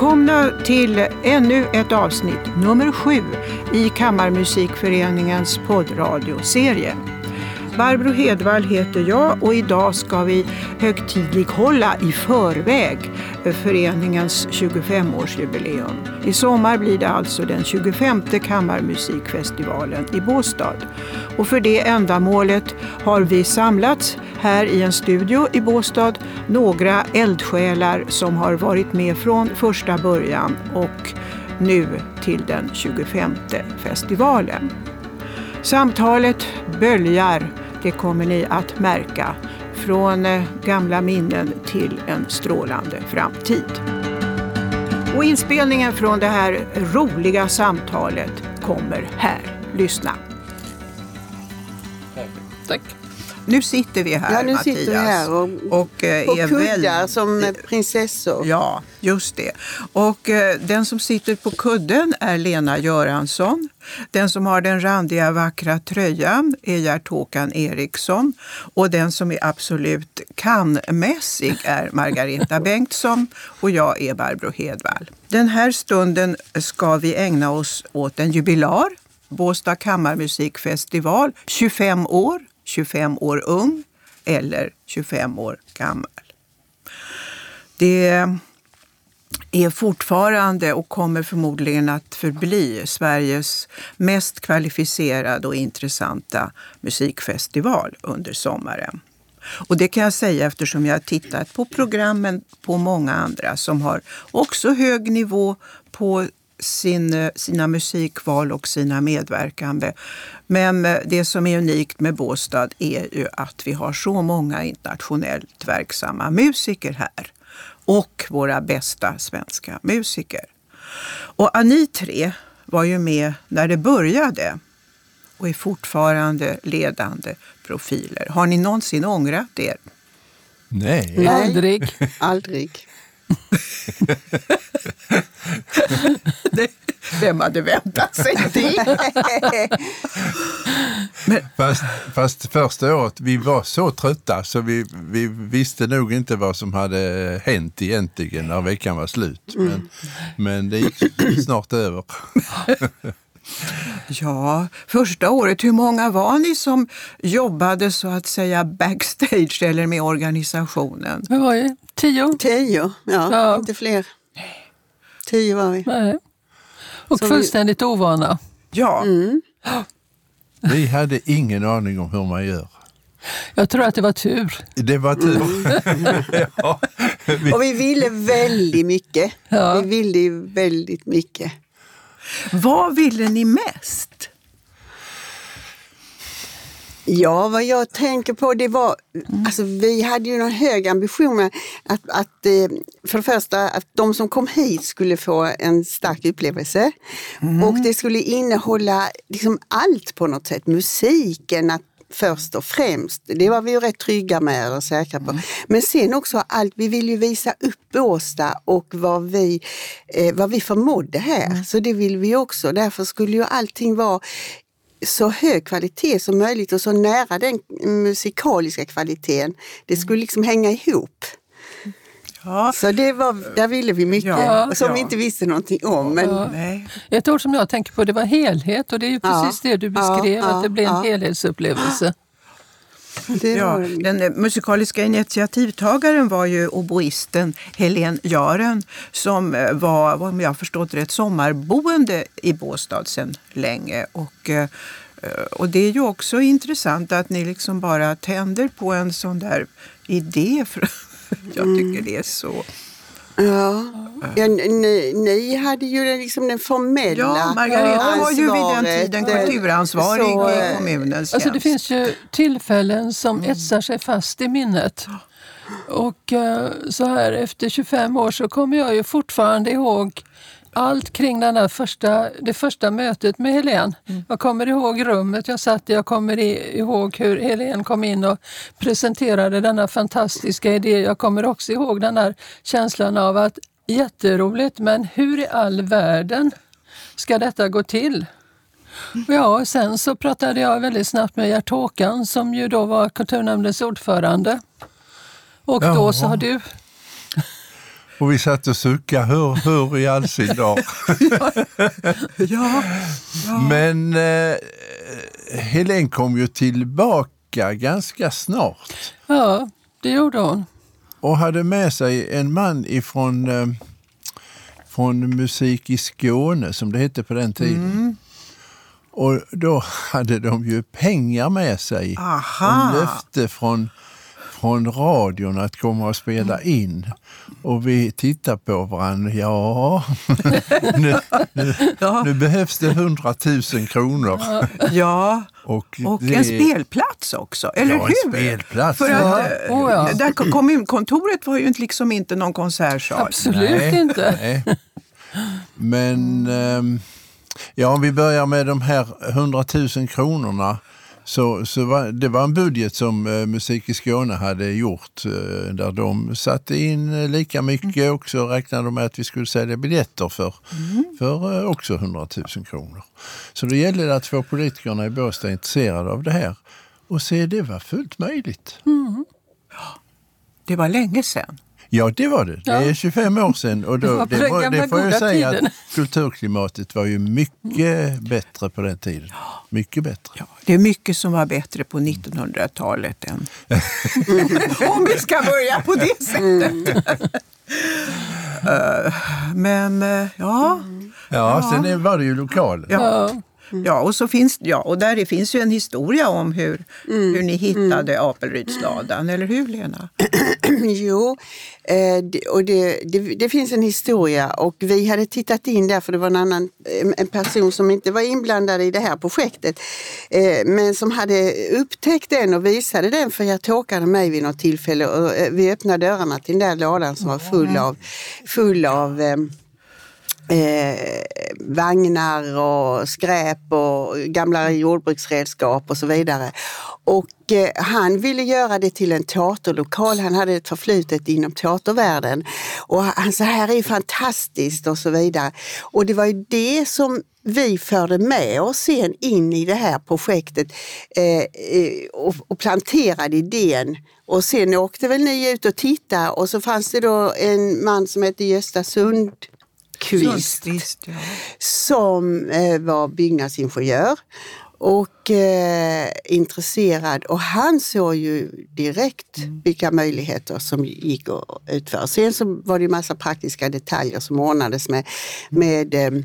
Välkomna till ännu ett avsnitt, nummer sju, i Kammarmusikföreningens poddradioserie. Barbro Hedvall heter jag och idag ska vi högtidlighålla i förväg föreningens 25-årsjubileum. I sommar blir det alltså den 25 Kammarmusikfestivalen i Båstad. Och för det ändamålet har vi samlats här i en studio i Båstad några eldsjälar som har varit med från första början och nu till den 25 festivalen. Samtalet böljar, det kommer ni att märka, från eh, gamla minnen till en strålande framtid. Och inspelningen från det här roliga samtalet kommer här. Lyssna. Tack. Nu sitter vi här Ja, nu Mattias. sitter vi här och, och eh, på kuddar väldigt- som prinsessor. Ja, just det. Och eh, den som sitter på kudden är Lena Göransson. Den som har den randiga vackra tröjan är Gert-Håkan Eriksson. Och den som är absolut kan-mässig är Margareta Bengtsson. Och jag är Barbro Hedvall. Den här stunden ska vi ägna oss åt en jubilar. Båstad kammarmusikfestival. 25 år, 25 år ung eller 25 år gammal. Det är fortfarande och kommer förmodligen att förbli Sveriges mest kvalificerade och intressanta musikfestival under sommaren. Och det kan jag säga eftersom jag har tittat på programmen på många andra som har också hög nivå på sin, sina musikval och sina medverkande. Men det som är unikt med Båstad är ju att vi har så många internationellt verksamma musiker här och våra bästa svenska musiker. Och ni tre var ju med när det började och är fortfarande ledande profiler. Har ni någonsin ångrat er? Nej. Nej. Aldrig. Aldrig. Det- Vem hade väntat sig det? Fast, fast första året, vi var så trötta så vi, vi visste nog inte vad som hade hänt egentligen när veckan var slut. Men, men det gick snart över. Ja, första året, hur många var ni som jobbade så att säga backstage eller med organisationen? Vi var ju tio. Tio, ja, Ja. inte fler. Tio var vi. Nej. Och Så vi- fullständigt ovana. Ja, Vi hade ingen aning om hur man gör. Jag tror att det var tur. Det var tur. ja, vi, Och vi ville väldigt mycket. Ja. Vi ville ju väldigt mycket. vad ville ni mest? Ja, vad jag tänker på det var, alltså vi hade ju en hög ambition med att, att eh, för det första att de som kom hit skulle få en stark upplevelse och det skulle innehålla liksom allt på något sätt, musiken att först och främst. Det var vi ju rätt trygga med och säkra på. Men sen också allt, vi vill ju visa upp Båstad och vad vi, eh, vad vi förmådde här. Så det vill vi också. Därför skulle ju allting vara så hög kvalitet som möjligt och så nära den musikaliska kvaliteten. Det skulle liksom hänga ihop. Ja, Så det var, där ville vi mycket, Ja, och som ja. vi inte visste någonting om. Men nej. Ett ord som jag tänker på det var helhet och det är ju Ja, precis det du ja, beskrev, ja, att det blev en ja. helhetsupplevelse. Ja, den eh, musikaliska initiativtagaren var ju oboisten Helen Jaren som eh, var, om jag förstått rätt, sommarboende i Båstad sedan länge. Och, eh, och det är ju också intressant att ni liksom bara tänder på en sån där idé. För jag tycker det är så... ja. Ja, ni, ni hade ju den, liksom den formella Ja, Margareta var ju vid den ansvaret. tiden kulturansvarig så, i eh, kommunens Alltså det finns ju tillfällen som etsar sig fast i minnet. Och eh, så här efter 25 år så kommer jag ju fortfarande ihåg allt kring den där första, det första mötet med Helen. Jag kommer ihåg rummet jag satt i, jag kommer ihåg hur Helen kom in och presenterade denna fantastiska idé. Jag kommer också ihåg den där känslan av att jätteroligt, men hur i all världen ska detta gå till? Ja, sen så pratade jag väldigt snabbt med Gert Håkan som ju då var kulturnämndens ordförande. Och då Jaha. sa du, Och vi satt och suckade, hur, hur i all sin dar. Ja, Men eh, Helen kom ju tillbaka ganska snart Ja, det gjorde hon. och hade med sig en man ifrån eh, från Musik i Skåne, som det hette på den tiden. Och då hade de ju pengar med sig Aha. och löfte från, från radion att komma och spela in. Och vi tittar på varandra. Ja, nu, nu, Ja. nu behövs det 100 000 kronor. ja. Och, och det- en spelplats också, eller Ja, en hur? spelplats. För Ja. att, eh, Oh, ja. där kommunkontoret var ju inte- liksom inte någon konsertsal. Absolut Nej, inte. nej. Men ehm, ja, om vi börjar med de här 100 000 kronorna. Så, så var, det var en budget som eh, Musik i Skåne hade gjort eh, där de satte in eh, lika mycket och så räknade de med att vi skulle sälja biljetter för, för eh, också 100 000 kronor. Så då gällde det att få politikerna i Båstad intresserade av det här. Och se, det var fullt möjligt. Det var länge sedan. Ja, det var det. Det är 25 år sedan. Och Det då, det, var, gamla det får jag säga tiden. att kulturklimatet var ju mycket bättre på den tiden. Mycket bättre. Ja, det är mycket som var bättre på 1900-talet än... Om vi ska börja på det sättet. Eh, Men eh, ja, Ja, sen var det ju lokalen. ja. Ja. Ja, och, så finns, ja, och där finns ju en historia om hur, hur ni hittade Apelrydsladan, eller hur Lena? Jo, eh, och det, det, det finns en historia och vi hade tittat in där för det var en annan en- en person som inte var inblandad i det här projektet eh, men som hade upptäckt den och visade den för jag tåkade mig vid något tillfälle och eh, vi öppnade dörrarna till den där lådan som var full av, full av eh, eh, vagnar och skräp och gamla jordbruksredskap och så vidare. Och eh, han ville göra det till en teaterlokal. Han hade ett förflutet inom teatervärlden. Och han sa, här är fantastiskt och så vidare. Och det var ju det som vi förde med oss sen in i det här projektet eh, eh, och, och planterade idén. Och sen åkte väl ni ut och tittade och så fanns det då en man som hette Gösta Sund Kvist Sundqvist, ja. som eh, var byggnadsingenjör och eh, intresserad och han såg ju direkt vilka möjligheter som gick att utföra. Sen så var det ju massa praktiska detaljer som ordnades med, med eh,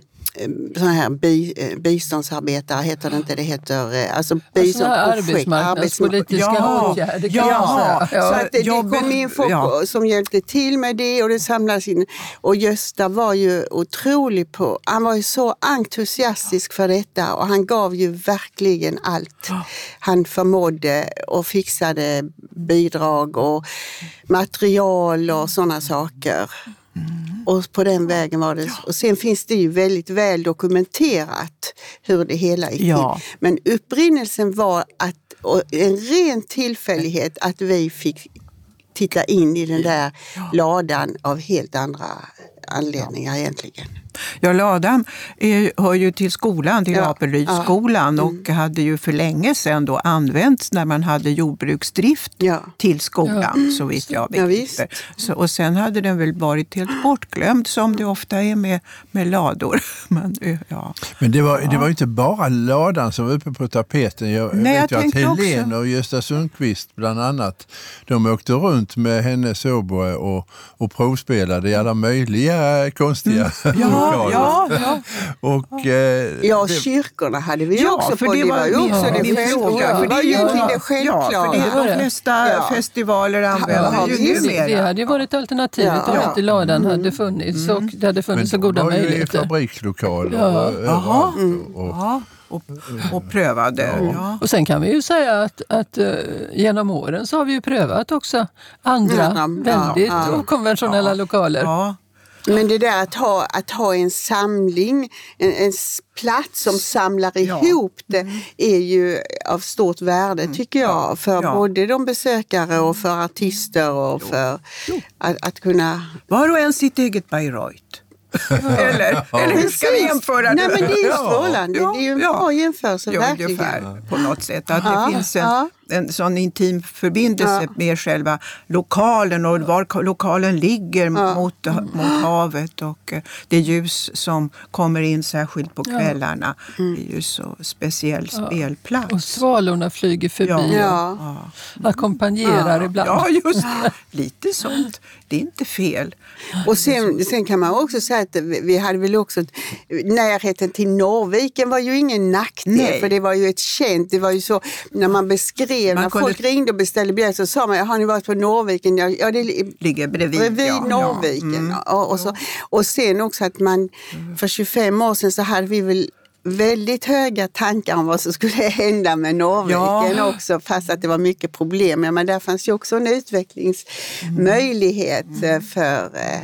sådana här bi, eh, biståndsarbetare, heter det inte, det heter eh, alltså Sådana här biståndsprojekt. arbetsmarknadspolitiska Ja, åtgärder kan ja, säga. Så Ja. att det, det Jobbet- kom in folk ja. som hjälpte till med det och det samlades in. Och Gösta var ju otrolig på, han var ju så entusiastisk för detta och han gav ju verkligen allt han förmådde och fixade bidrag och material och sådana saker. Och på den vägen var det. Och sen finns det ju väldigt väl dokumenterat hur det hela gick Ja. till. Men upprinnelsen var att, en ren tillfällighet att vi fick titta in i den där ladan av helt andra anledningar egentligen. Ja, ladan är, hör ju till skolan, till Ja, Apelrydsskolan och hade ju för länge sedan då använts när man hade jordbruksdrift Ja. till skolan, så vitt jag Ja, visst. begriper. så, och sen hade den väl varit helt bortglömd som det ofta är med, med lador. Men, eh, ja. Men det var, det var inte bara ladan som var uppe på tapeten. Jag Nej, vet jag ju att Helene också. och Gösta Sundqvist bland annat, de åkte runt med hennes oboe och, och provspelade i alla möjliga konstiga Mm. Ja, ja, ja. Och, eh, Ja, det- kyrkorna hade vi ju Ja, också för på. det var ju också det självklara. fråga, För det är ju Ja, det självklara. Ja, för det är var de det. flesta Ja. festivaler använder Ja, ju visst. Det numera. hade ju varit alternativet Ja. om Ja. inte ladan hade funnits och det hade funnits så goda var ju i möjligheter. fabrikslokaler Ja. överallt. Och, och, Ja, och, och prövade. Ja. Och sen kan vi ju säga att, att eh, genom åren så har vi ju prövat också andra Ja, ja, väldigt ja. okonventionella lokaler. Men det där att ha, att ha en samling, en, en plats som samlar Ja. ihop det är ju av stort värde tycker jag. För Ja. både de besökare och för artister och för att, att kunna... Var och en sitt eget Bayreuth. eller, eller hur ska vi jämföra Nej men det är ju strålande. Ja, Det är ju en bra jämförelse, Ja, verkligen. ungefär på något sätt. Att det finns en. En sån intim förbindelse Ja. med själva lokalen och var lokalen ligger mot, mot havet och eh, det ljus som kommer in särskilt på kvällarna. Mm. Det är ju så speciell spelplats. Och svalorna flyger förbi Ja. Ja. och ackompanjerar ibland. Ja, just. Lite sånt. Det är inte fel. Och sen, sen kan man också säga att vi vi hade väl också närheten till Norrviken var ju ingen nackdel Nej. för det var ju ett känt, det var ju så när man beskrev, Man när kunde- folk ringde och beställde biljetter så sa man, har ni varit på Norrviken? Ja, ja det Ligger bredvid. bredvid ja. Norrviken. Ja. Mm. Och, så, och sen också att man för 25 år sedan så hade vi väl väldigt höga tankar om vad som skulle hända med Norrviken Ja. också fast att det var mycket problem. Ja, men där fanns ju också en utvecklingsmöjlighet Mm. eh, för, eh,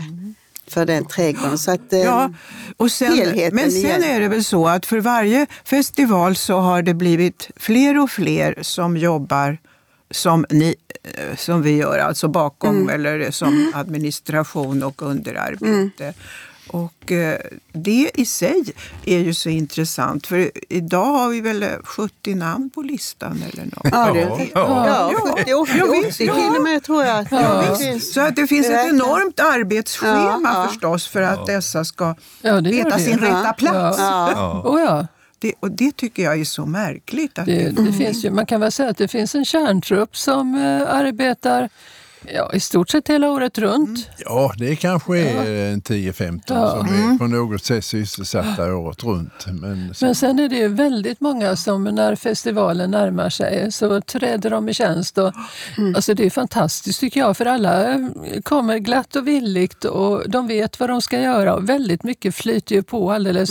för den trädgården. Så att, eh, Ja, och sen, helheten men sen igen. är det väl så att för varje festival så har det blivit fler och fler som jobbar som, ni, eh, som vi gör, alltså bakom Mm. eller som administration och underarbete. Och eh, det i sig är ju så intressant för idag har vi väl eh, 70 namn på listan eller något. Ja, det, Ja, ja, ja. ja, 70, 80, Ja, 80 visst, till ja. och med tror jag. Ja, det visst. finns. Så att det finns Det ett enormt arbetsschema Ja, ja. förstås för att dessa ska Ja, veta det. sin rätta plats. Ja. Ja. Oh, ja. Det, och det tycker jag är så märkligt. Att Det, det finns ju, man kan väl säga att det finns en kärntrupp som eh, arbetar ja, i stort sett hela året runt. Ja, det kanske är en 10-15 Ja. som är på något sätt sysselsatta året runt. Men, Men sen är det ju väldigt många som när festivalen närmar sig så träder de i tjänst. Och, alltså det är fantastiskt tycker jag för alla eh, kommer glatt och villigt och de vet vad de ska göra och väldigt mycket flyter ju på alldeles,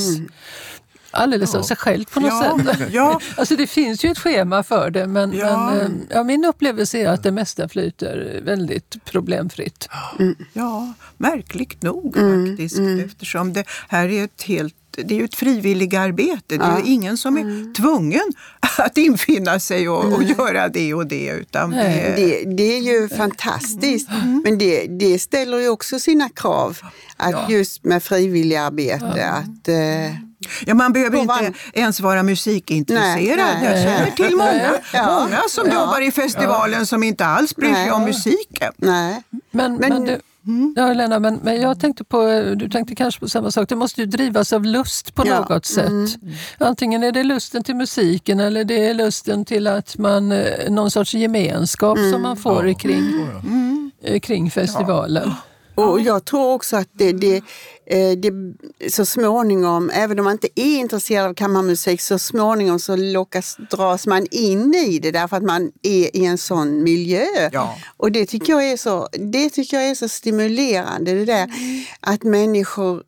alldeles av sig självt på något Ja, sätt. ja. Alltså det finns ju ett schema för det men, Ja. men eh, ja, min upplevelse är att det mesta flyter väldigt problemfritt. Ja, märkligt nog faktiskt. Eftersom det här är ett helt det är ju ett frivilligarbete. Det är Ja. ingen som är tvungen att infinna sig och, och göra det och det. Utan Nej. det, Det, det är ju fantastiskt, men det, det ställer ju också sina krav. Att Just med frivilligarbete. Att, eh, ja, man behöver På inte ens vara musikintresserad. Nej, nej, Jag känner till många, Ja. många som Ja. jobbar i festivalen som inte alls bryr sig Nej. om musiken. nej. Men, men, Men- du, ja, Lena, men, men jag tänkte på, du tänkte kanske på samma sak, det måste ju drivas av lust på Ja, något sätt. Antingen är det lusten till musiken eller det är lusten till att man, eh, någon sorts gemenskap som man får kring, eh, kring festivalen. Och jag tror också att det, det, eh, det så småningom, även om man inte är intresserad av kammarmusik, så småningom så lockas, dras man in i det därför att man är i en sån miljö. Ja. Och det tycker, jag är så, det tycker jag är så stimulerande, det där att människor,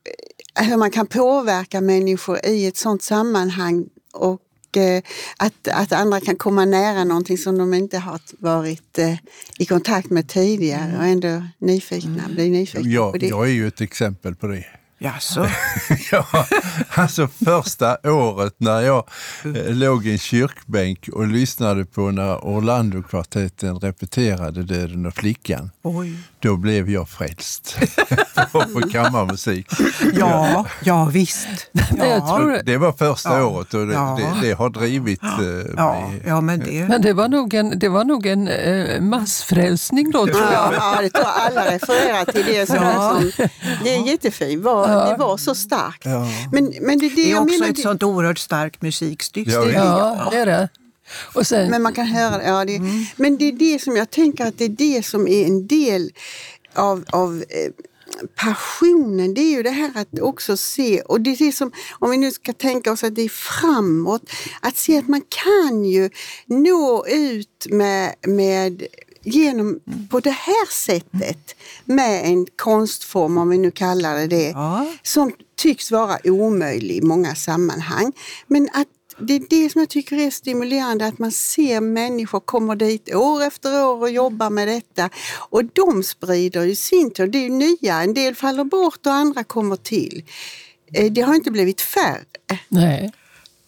hur man kan påverka människor i ett sånt sammanhang och eh, att, att andra kan komma nära någonting som de inte har varit eh, i kontakt med tidigare och ändå nyfikna, blir nyfikna på jag, det. jag är ju ett exempel på det. Jaså? Ja, alltså första året när jag eh, låg i en kyrkbänk och lyssnade på när Orlandokvartetten repeterade Döden och flickan. Oj. Då blev jag frälst på, på kammarmusik. Ja, ja visst. Ja. Det var första Ja. året och det, Ja. det, det har drivit eh, Ja, mig. ja, men det... men det var nog en, det var nog en eh, massfrälsning då tror jag. Ja, det tror alla refererar till det. Som, Ja. som, det är jättefint, var, det var så starkt. Men, men det är det, Det är jag också menar. ett det- sånt oerhört starkt musikstycke. Ja. Ja, det är det. Och sen, Men man kan höra det. Ja, det Men det är det som jag tänker att det är det som är en del av, av eh, passionen. Det är ju det här att också se, och det är det som, om vi nu ska tänka oss att det är framåt, att se att man kan ju nå ut med, med genom på det här sättet med en konstform, om vi nu kallar det det, Ja. som tycks vara omöjlig i många sammanhang. Men att det är det som jag tycker är stimulerande, att man ser människor komma dit år efter år och jobbar med detta. Och de sprider ju sin tur, det är ju nya, en del faller bort och andra kommer till. Eh, Det har inte blivit färre. nej.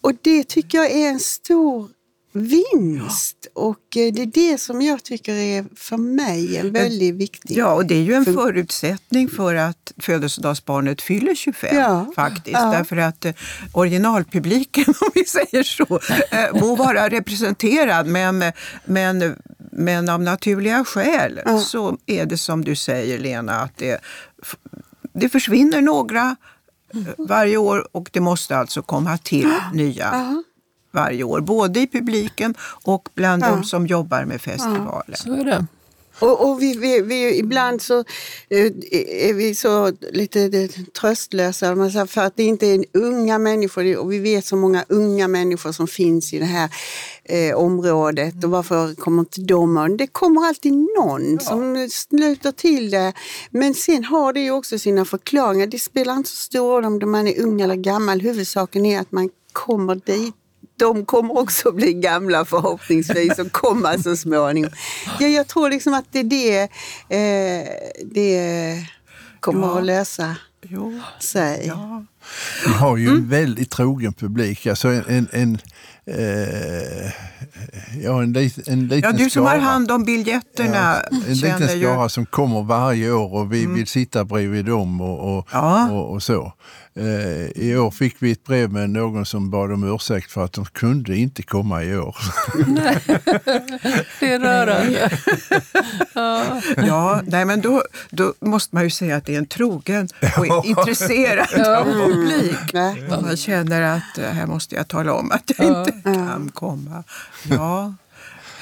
Och det tycker jag är en stor vinst. Och eh, det är det som jag tycker är för mig en väldigt viktig Ja, och det är ju en förutsättning för att födelsedagsbarnet fyller 25 Ja, faktiskt. ja. Därför att eh, originalpubliken, om vi säger så, eh, må vara representerad men, men, men av naturliga skäl Ja. så är det som du säger Lena, att det, det försvinner några varje år och det måste alltså komma till nya Ja. Varje år. Både i publiken och bland Ja. de som jobbar med festivalen. Så är det. Och, och vi, vi, vi, ibland så eh, är vi så lite tröstlösa för att det inte är unga människor och vi vet så många unga människor som finns i det här eh, området och varför kommer inte de? Det kommer alltid någon som sluter till det. Men sen har det ju också sina förklaringar. Det spelar inte så stor roll om man är ung eller gammal. Huvudsaken är att man kommer dit de kommer också bli gamla förhoppningsvis och komma så småningom. Ja, jag tror liksom att det är det, eh, det kommer Ja. att lösa Jo. sig. Ja. Vi har ju Mm. en väldigt trogen publik. Alltså en, en, en, eh, ja, en, lit, en liten Ja, du som har skara. hand om biljetterna Ja, en liten ju... skara som kommer varje år och vi vill sitta bredvid dem och, och, Ja. och, och så. Eh, I år fick vi ett brev med någon som bad om ursäkt för att de kunde inte komma i år. Det är rörande. Ja. Ja, nej, men då, då måste man ju säga att det är en trogen och intresserad Ja. publik. Nej. Om Man känner att eh, här måste jag tala om att jag inte kan komma. Ja.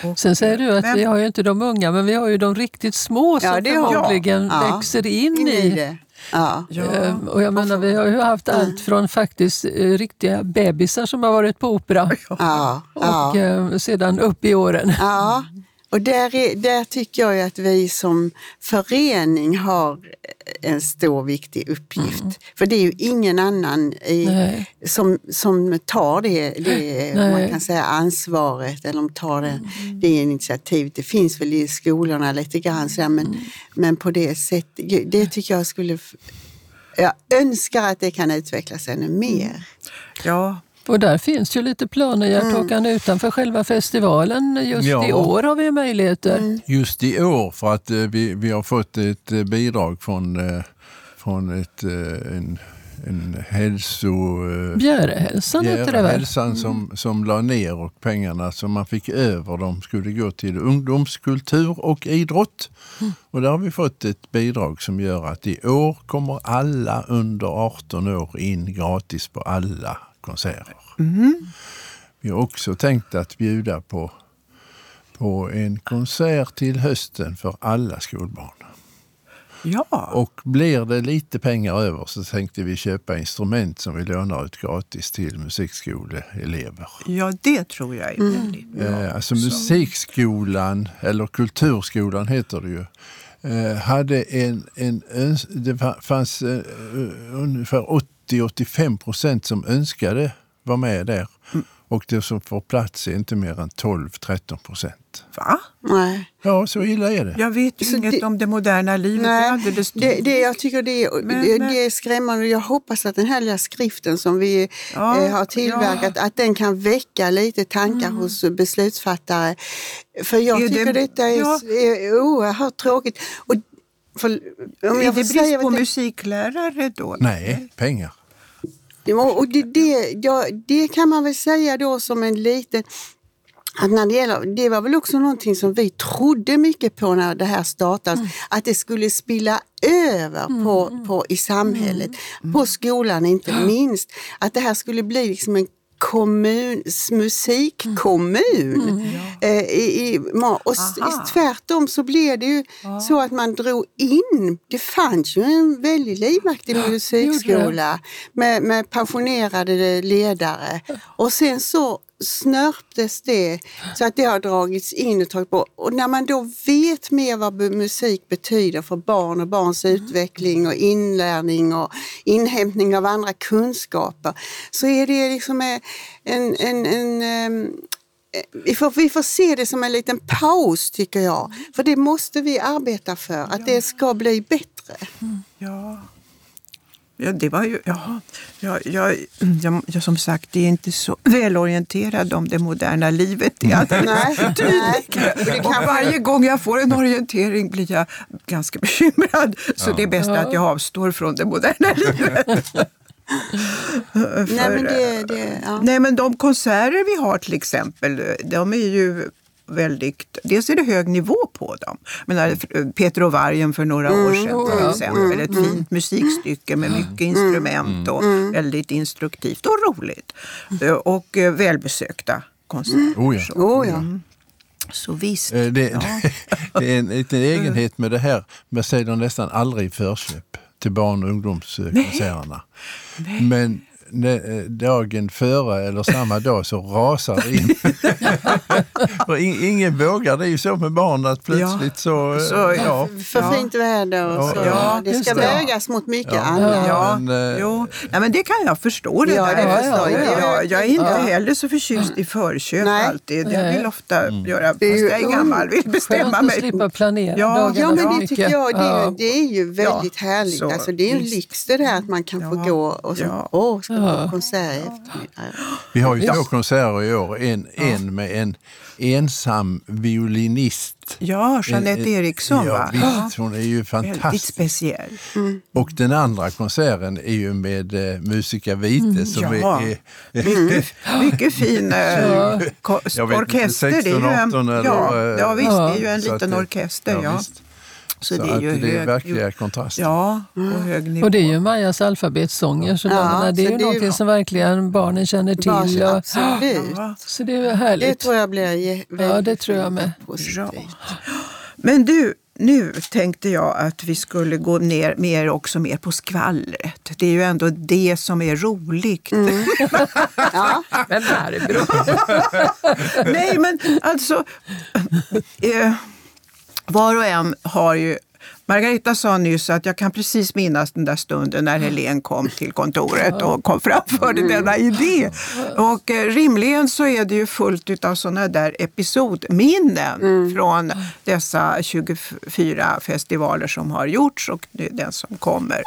Och, Sen säger du att Men- vi har ju inte de unga, men vi har ju de riktigt små som Ja, förmodligen Ja. växer in In i det. Ja. ja. Och jag menar, vi har ju haft allt från faktiskt eh, riktiga bebisar som har varit på opera Ja. och Ja. eh, sedan upp i åren. ja. Och där, är, där tycker jag ju att vi som förening har en stor viktig uppgift. För det är ju ingen annan i, som, som tar det, det man kan säga ansvaret eller de tar det, det initiativet. Det finns väl i skolorna lite grann så här, men, men på det sättet, det tycker jag skulle jag önskar att det kan utvecklas ännu mer. ja. Och där finns ju lite planer, Hjärtåkan, utanför själva festivalen. Just Ja. i år har vi möjligheter. Just i år för att eh, vi, vi har fått ett eh, bidrag från, eh, från ett, en, en hälso... eh, Bjärehälsan heter det väl? hälsan som, som la ner och pengarna som man fick över de skulle gå till ungdomskultur och idrott. Och där har vi fått ett bidrag som gör att i år kommer alla under 18 år in gratis på alla konserter. Vi har också tänkt att bjuda på, på en konsert till hösten för alla skolbarn. ja. Och blir det lite pengar över så tänkte vi köpa instrument som vi lånar ut gratis till musikskoleelever. ja, det tror jag är väldigt bra. Eh, alltså musikskolan, eller kulturskolan heter det ju, eh, hade en, en det fa- fanns eh, ungefär 80-85 procent som önskade vara med där. Och det som får plats är inte mer än 12-13 procent. Va? Nej. Ja, så illa är det. Jag vet ju Så inget det- om det moderna livet. det är Nej, det, det, jag tycker det, är- Men- det, men- det är skrämmande. Jag hoppas att den här lilla skriften som vi Ja, eh, har tillverkat, att den kan väcka lite tankar hos beslutsfattare. För jag Är det- tycker detta är, ja. är oerhört tråkigt. Och för, om Är jag det brist säga på det- musiklärare då? Nej, pengar. Ja, och det, det, ja, det kan man väl säga då som en liten... Att när det, gäller, det var väl också någonting som vi trodde mycket på när det här startades. Att det skulle spilla över på, på, i samhället, på skolan inte minst. Att det här skulle bli liksom en kommun, musikkommun. Eh, i, i, och Aha. tvärtom så blev det ju så att man drog in, det fanns ju en väldigt livaktig musikskola med, med passionerade ledare. Och sen så snörptes det så att det har dragits in och tagits bort. Och när man då vet mer vad musik betyder för barn och barns utveckling och inlärning och inhämtning av andra kunskaper så är det liksom en, en, en, en ehm, vi får, vi får se det som en liten paus tycker jag. För det måste vi arbeta för, att det ska bli bättre. Ja. Ja, det var ju, ja, jag, jag, jag, som sagt, det är inte så välorienterad om det moderna livet. Det är Nej, nej. Och varje gång jag får en orientering blir jag ganska bekymrad. Så Ja. det är bäst att jag avstår från det moderna livet. Nej, men det, det, ja. Nej, men de konserter vi har till exempel, de är ju väldigt... Dels är det hög nivå på dem. Men Peter och vargen för några år sedan till Ja. exempel. Ett fint musikstycke med mycket instrument och väldigt instruktivt och roligt. Och eh, välbesökta konserter. Oh ja. Oh, ja. så visst. Eh, Det, det är en liten egenhet med det här. Man säljer nästan aldrig förköp till barn och ungdomskonserterna. Men eh, dagen före eller samma dag så rasar det in. och in, ingen vågar, det är ju så med barn att plötsligt så... eh, Så, ja. För Ja. fint väder och Ja, så. ja, det ska det. vägas mot mycket Ja. annat. Ja, Men, eh, jo. Nej, men det kan jag förstå. Det Ja, där. det förstår jag. jag. Jag är inte Ja. heller så förtjust i förköp Nej. alltid. Jag vill ofta göra, fast är jag är gammal, vill bestämma Skönt att mig. slippa planera Ja, Ja, för men det tycker jag det, Ja. det är ju väldigt Ja, härligt. så, alltså, det är ju en lyx det där att man kan få Ja, gå och så, ja. åh, ska Ja. konsert i eftermiddag? Vi har ju Ja. två konserter i år. En, en med en ensam violinist. Ja, Jeanette En- Eriksson ja, va? Visst, hon är ju Väldigt fantastisk. speciell. Och den andra konserten är ju med eh, Musica Vite som Mm, ja. är... Mycket, mycket fin eh, orkester. det är ju 16, 18 en, eller, ja, ja, visst, det är ju en liten orkester. Ja, visst. Så, Så det är ju det är hög, verkliga kontraster. Ja, på hög nivå. Och det är ju Majas alfabetssånger, så Ja, menar, det är så ju det är någonting som verkligen barnen känner till. Bara, Och, absolut. Ja. så det är ju Det härligt. tror jag blir ge- Ja, väldigt det tror jag med. positivt. Ja. Men du, nu tänkte jag att vi skulle gå ner mer också mer på skvallret. Det är ju ändå det som är roligt. Ja, Men Barbro. Nej, men alltså... Eh, var och en har ju... Margareta sa nyss att jag kan precis minnas den där stunden när Helen kom till kontoret och kom framförde denna idé. Och eh, rimligen så är det ju fullt av sådana där episodminnen från dessa 24 festivaler som har gjorts och den som kommer.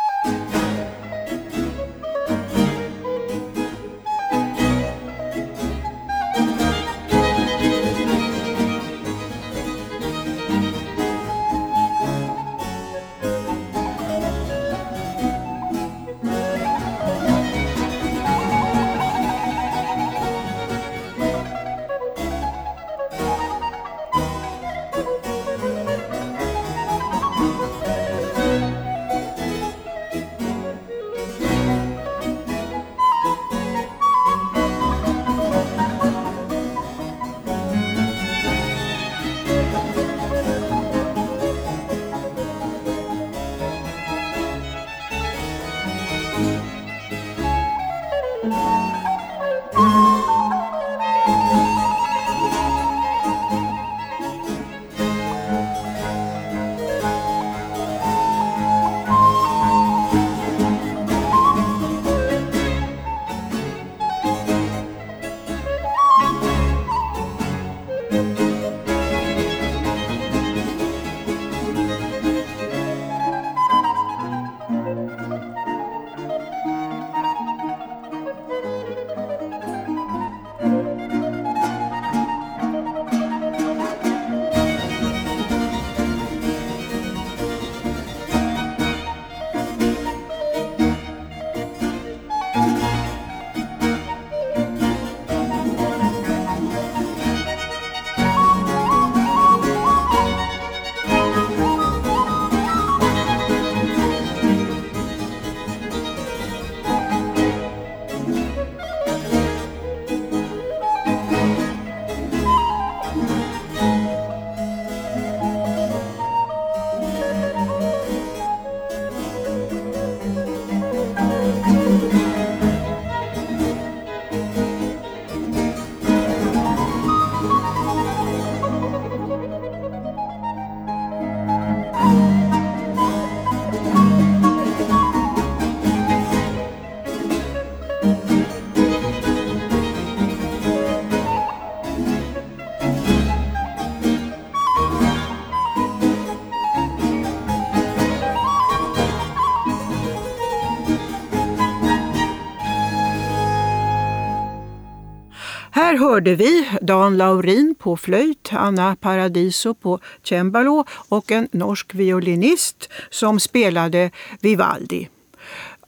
Hörde vi Dan Laurin på flöjt, Anna Paradiso på cembalo och en norsk violinist som spelade Vivaldi.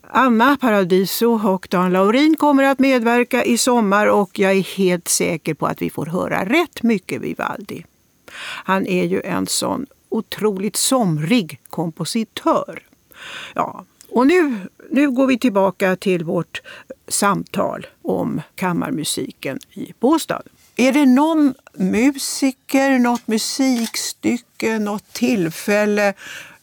Anna Paradiso och Dan Laurin kommer att medverka i sommar och jag är helt säker på att vi får höra rätt mycket Vivaldi. Han är ju en sån otroligt somrig kompositör. Ja, och nu, nu går vi tillbaka till vårt samtal om kammarmusiken i Båstad. Är det någon musiker, något musikstycke, något tillfälle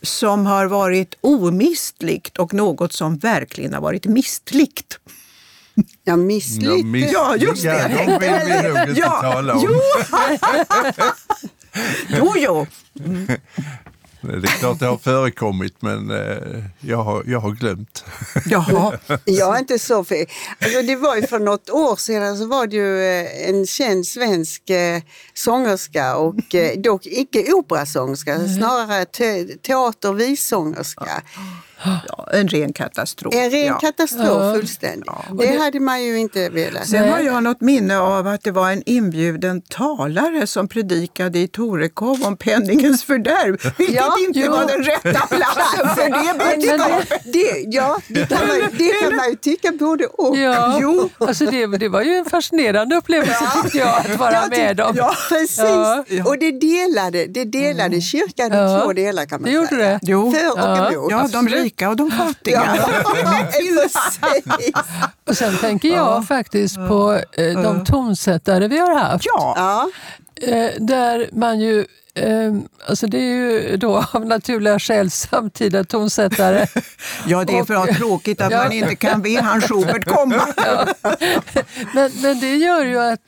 som har varit omistligt och något som verkligen har varit mistligt? Ja, misslyckat. miss- Ja, just det. Ja, de vill vi nog inte Ja, tala om. Jo, jo. jo. Det är klart det har förekommit men eh, jag, har, jag har glömt. Jaha. Jag är inte så fel. Alltså det var ju för något år sedan så var det ju eh, en känd svensk eh, sångerska och eh, dock icke operasångerska, snarare te teater och vissångerska. Ja, en ren katastrof. En ren ja. katastrof Ja. fullständigt. Ja. Det hade man ju inte velat. Sen har jag något minne av att det var en inbjuden talare som predikade i Torekov om penningens fördärv, vilket Ja, inte jo. var den rätta platsen för det budskapet. Det, ja, det kan, man, det kan man ju tycka både och. Ja, Jo. Alltså det, det var ju en fascinerande upplevelse tyckte jag att vara Jag med om. Ja, Precis, Ja. och det delade, det delade kyrkan i Ja. två delar kan man Det gjorde säga. det. Jo. För och Ja. emot. Ja, de rika och de fattiga. Precis. Och sen tänker jag faktiskt på eh, de tonsättare vi har haft. Ja. Ja. Eh, där man ju, eh, alltså det är ju då av naturliga skäl samtida tonsättare. ja, det är för att tråkigt att Ja. man inte kan be hans Schubert komma. men, men det gör ju att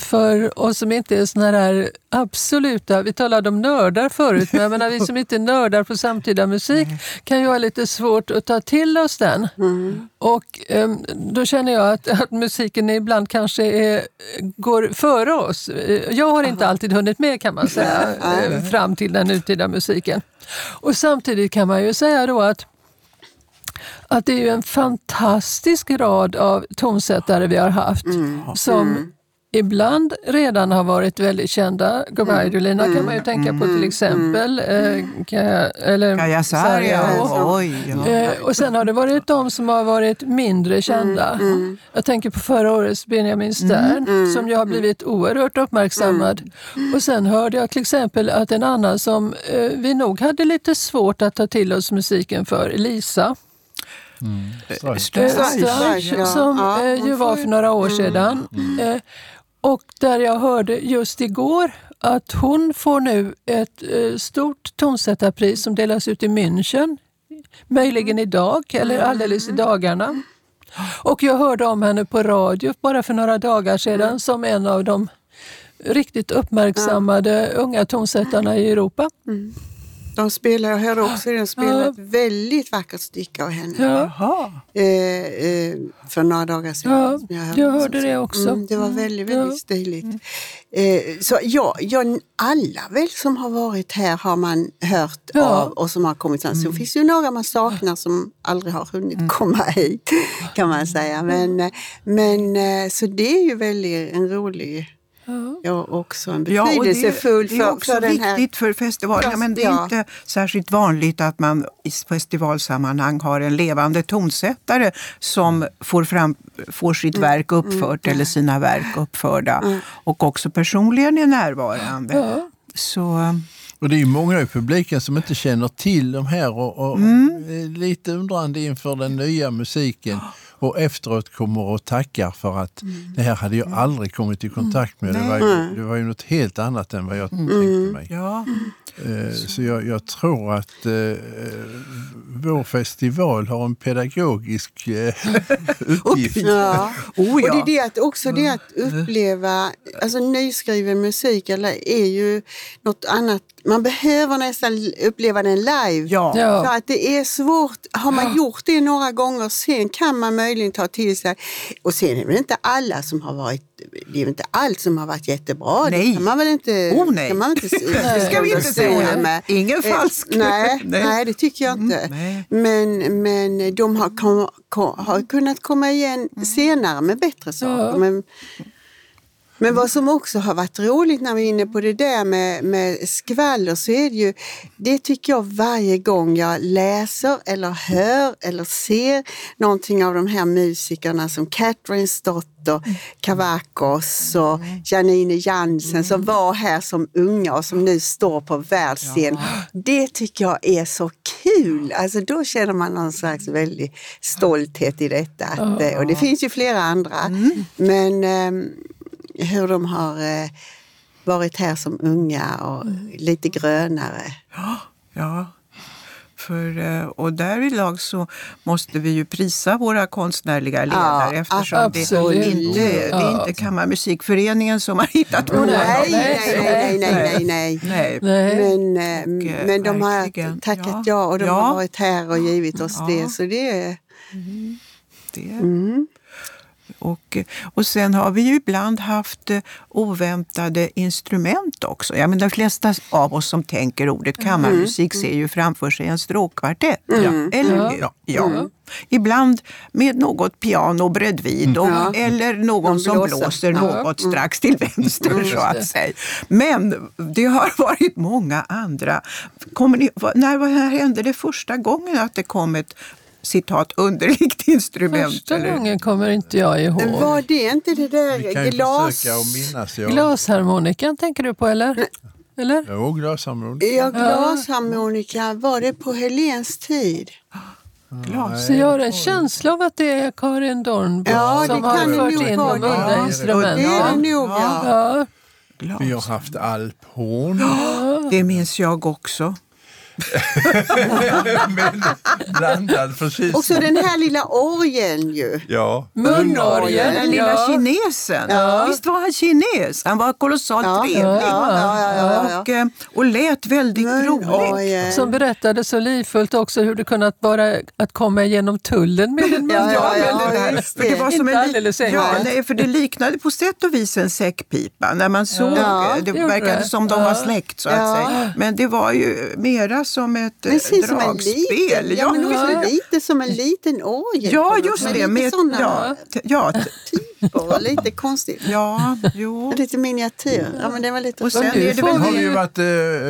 för oss som inte är såna här absoluta, vi talade om nördar förut, men jag menar, vi som inte är nördar på samtida musik kan ju ha lite svårt att ta till oss den. Och eh, då känner jag att, att musiken ibland kanske är, går före oss. Eh, Jag har inte alltid hunnit med kan man säga, eh, fram till den nutida musiken. Och samtidigt kan man ju säga då att att det är ju en fantastisk rad av tonsättare vi har haft som ibland redan har varit väldigt kända. Gobaidolina kan man ju tänka på till exempel. Eh, Ka- eller Kaja Saria. Saria. Oj, ja. Eh, och sen har det varit de som har varit mindre kända. Jag tänker på förra årets Benjamin Stern som ju har blivit oerhört uppmärksammad. Och sen hörde jag till exempel att en annan som eh, vi nog hade lite svårt att ta till oss musiken för, Lisa. Straj. Eh, Straj. Straj, ja. som Ja, eh, ju var för några år sedan. Eh, och där jag hörde just igår att hon får nu ett eh, stort tonsättarpris som delas ut i München. Möjligen idag eller alldeles i dagarna. Och jag hörde om henne på radio bara för några dagar sedan som en av de riktigt uppmärksammade unga tonsättarna i Europa. De spelar, jag hörde också de spelar Ja. ett väldigt vackert stycke av henne. Ja. Jaha. Eh, eh, för några dagar sedan. Ja, som jag hörde det också. Mm, det var väldigt, väldigt Ja. stiligt. Eh, så ja, ja, alla väl som har varit här har man hört Ja. av och som har kommit sen. Så finns det ju några man saknar som aldrig har hunnit komma hit kan man säga. Men, eh, men eh, så det är ju väldigt en rolig Ja, också en Ja, och det, betydelsefull det är också för den här... viktigt för festivalen, men det är Ja. inte särskilt vanligt att man i festivalsammanhang har en levande tonsättare som får, fram, får sitt Mm. verk uppfört eller sina verk uppförda och också personligen är närvarande. Ja. Så, Och det är ju många i publiken som inte känner till de här och, och Mm. är lite undrande inför den nya musiken. Och efteråt kommer och tackar för att Mm. det här hade jag aldrig kommit i kontakt med. Det var, ju, det var ju något helt annat än vad jag tänkte mig. ja. Eh, Så jag, jag tror att eh, vår festival har en pedagogisk eh, uppgift. Ja. Oh, Och ja. det är det att också det att uppleva, alltså nyskriven musik eller är ju något annat. Man behöver nästan uppleva den live. Ja. Ja. För att det är svårt, har man gjort det några gånger sen kan man möjligen ta till sig. Och sen är det inte alla som har varit, det är inte allt som har varit jättebra. Nej. Det kan man väl inte, Oh, nej. Kan man inte Det ska vi inte säga. Med. Ingen Eh, falsk. Nej, Nej. nej. det tycker jag inte. Mm, nej. men, men de har, kom, kom, har kunnat komma igen senare med bättre saker. Ja. Men, men vad som också har varit roligt när vi är inne på det där med, med skvaller så är det ju, det tycker jag varje gång jag läser eller hör eller ser någonting av de här musikerna som Catherine Stott och Kavakos och Janine Jansen som var här som unga och som nu står på världsscen. Det tycker jag är så kul. Alltså då känner man någon slags väldig stolthet i detta. Att, eh, Och det finns ju flera andra. Men ehm, hur de har eh, varit här som unga och lite grönare. Ja, för, eh, och därvidlag så måste vi ju prisa våra konstnärliga ledare Ja, eftersom det, absolut. inte, det är Ja. inte Kammarmusikföreningen som har hittat på det. Nej, nej, nej, nej, nej, nej, nej. Men, eh, Och, men de har tackat Ja. ja, och de Ja. har varit här och givit oss Ja. det. Så det är... Det. Mm. Och, och sen har vi ju ibland haft eh, oväntade instrument också. Ja, men de flesta av oss som tänker ordet kammarmusik ser ju framför sig en stråkkvartett. Eller Ja. hur? Ja. Ibland med något piano bredvid och, Ja. eller någon Någon som blåser Ja. något strax till vänster så att säga. Men det har varit många andra. Kommer ni, när, här hände det första gången att det kom ett citat underligt instrument? Första eller? gången kommer inte jag ihåg. Var det inte det där glas... minnas. Ja. Glasharmonikan tänker du på eller? Eller? Jo, glasharmonika. Ja, glasharmonika, var det på Helens tid? Glas. Så jag har en känsla av att det är Karin Dornbom Ja, det som har fört in de Ja, instrumenten. Det är det nog, ja. Ja. Vi har haft alphorn. Det minns jag också. Men blandad förtjusning. Och så den här lilla orgeln ju. Ja. Munorgeln. Den lilla ja. kinesen. Visst var han kines? Han var kolossalt Ja, trevlig. ja, ja, ja, ja, ja. Och, eh, och lät väldigt rolig. Som berättade så livfullt också hur det kunnat vara att komma igenom tullen med en Ja, ja, ja, det där. just För det var som Inte en, alldeles ja, nej, för det liknade på sätt och vis en säckpipa. När man såg, Ja, det det verkade som de var släkt så att Ja. säga. Men det var ju mera som ett eh, Precis som en dragspel. liten, ja, men Ja. lite som en liten orgel. Ja, just det. Lite Med, såna ja, ja, typer lite konstigt. ja, jo. Lite miniatyr. Ja, men det var lite Och sen nu är det får väl har det ju varit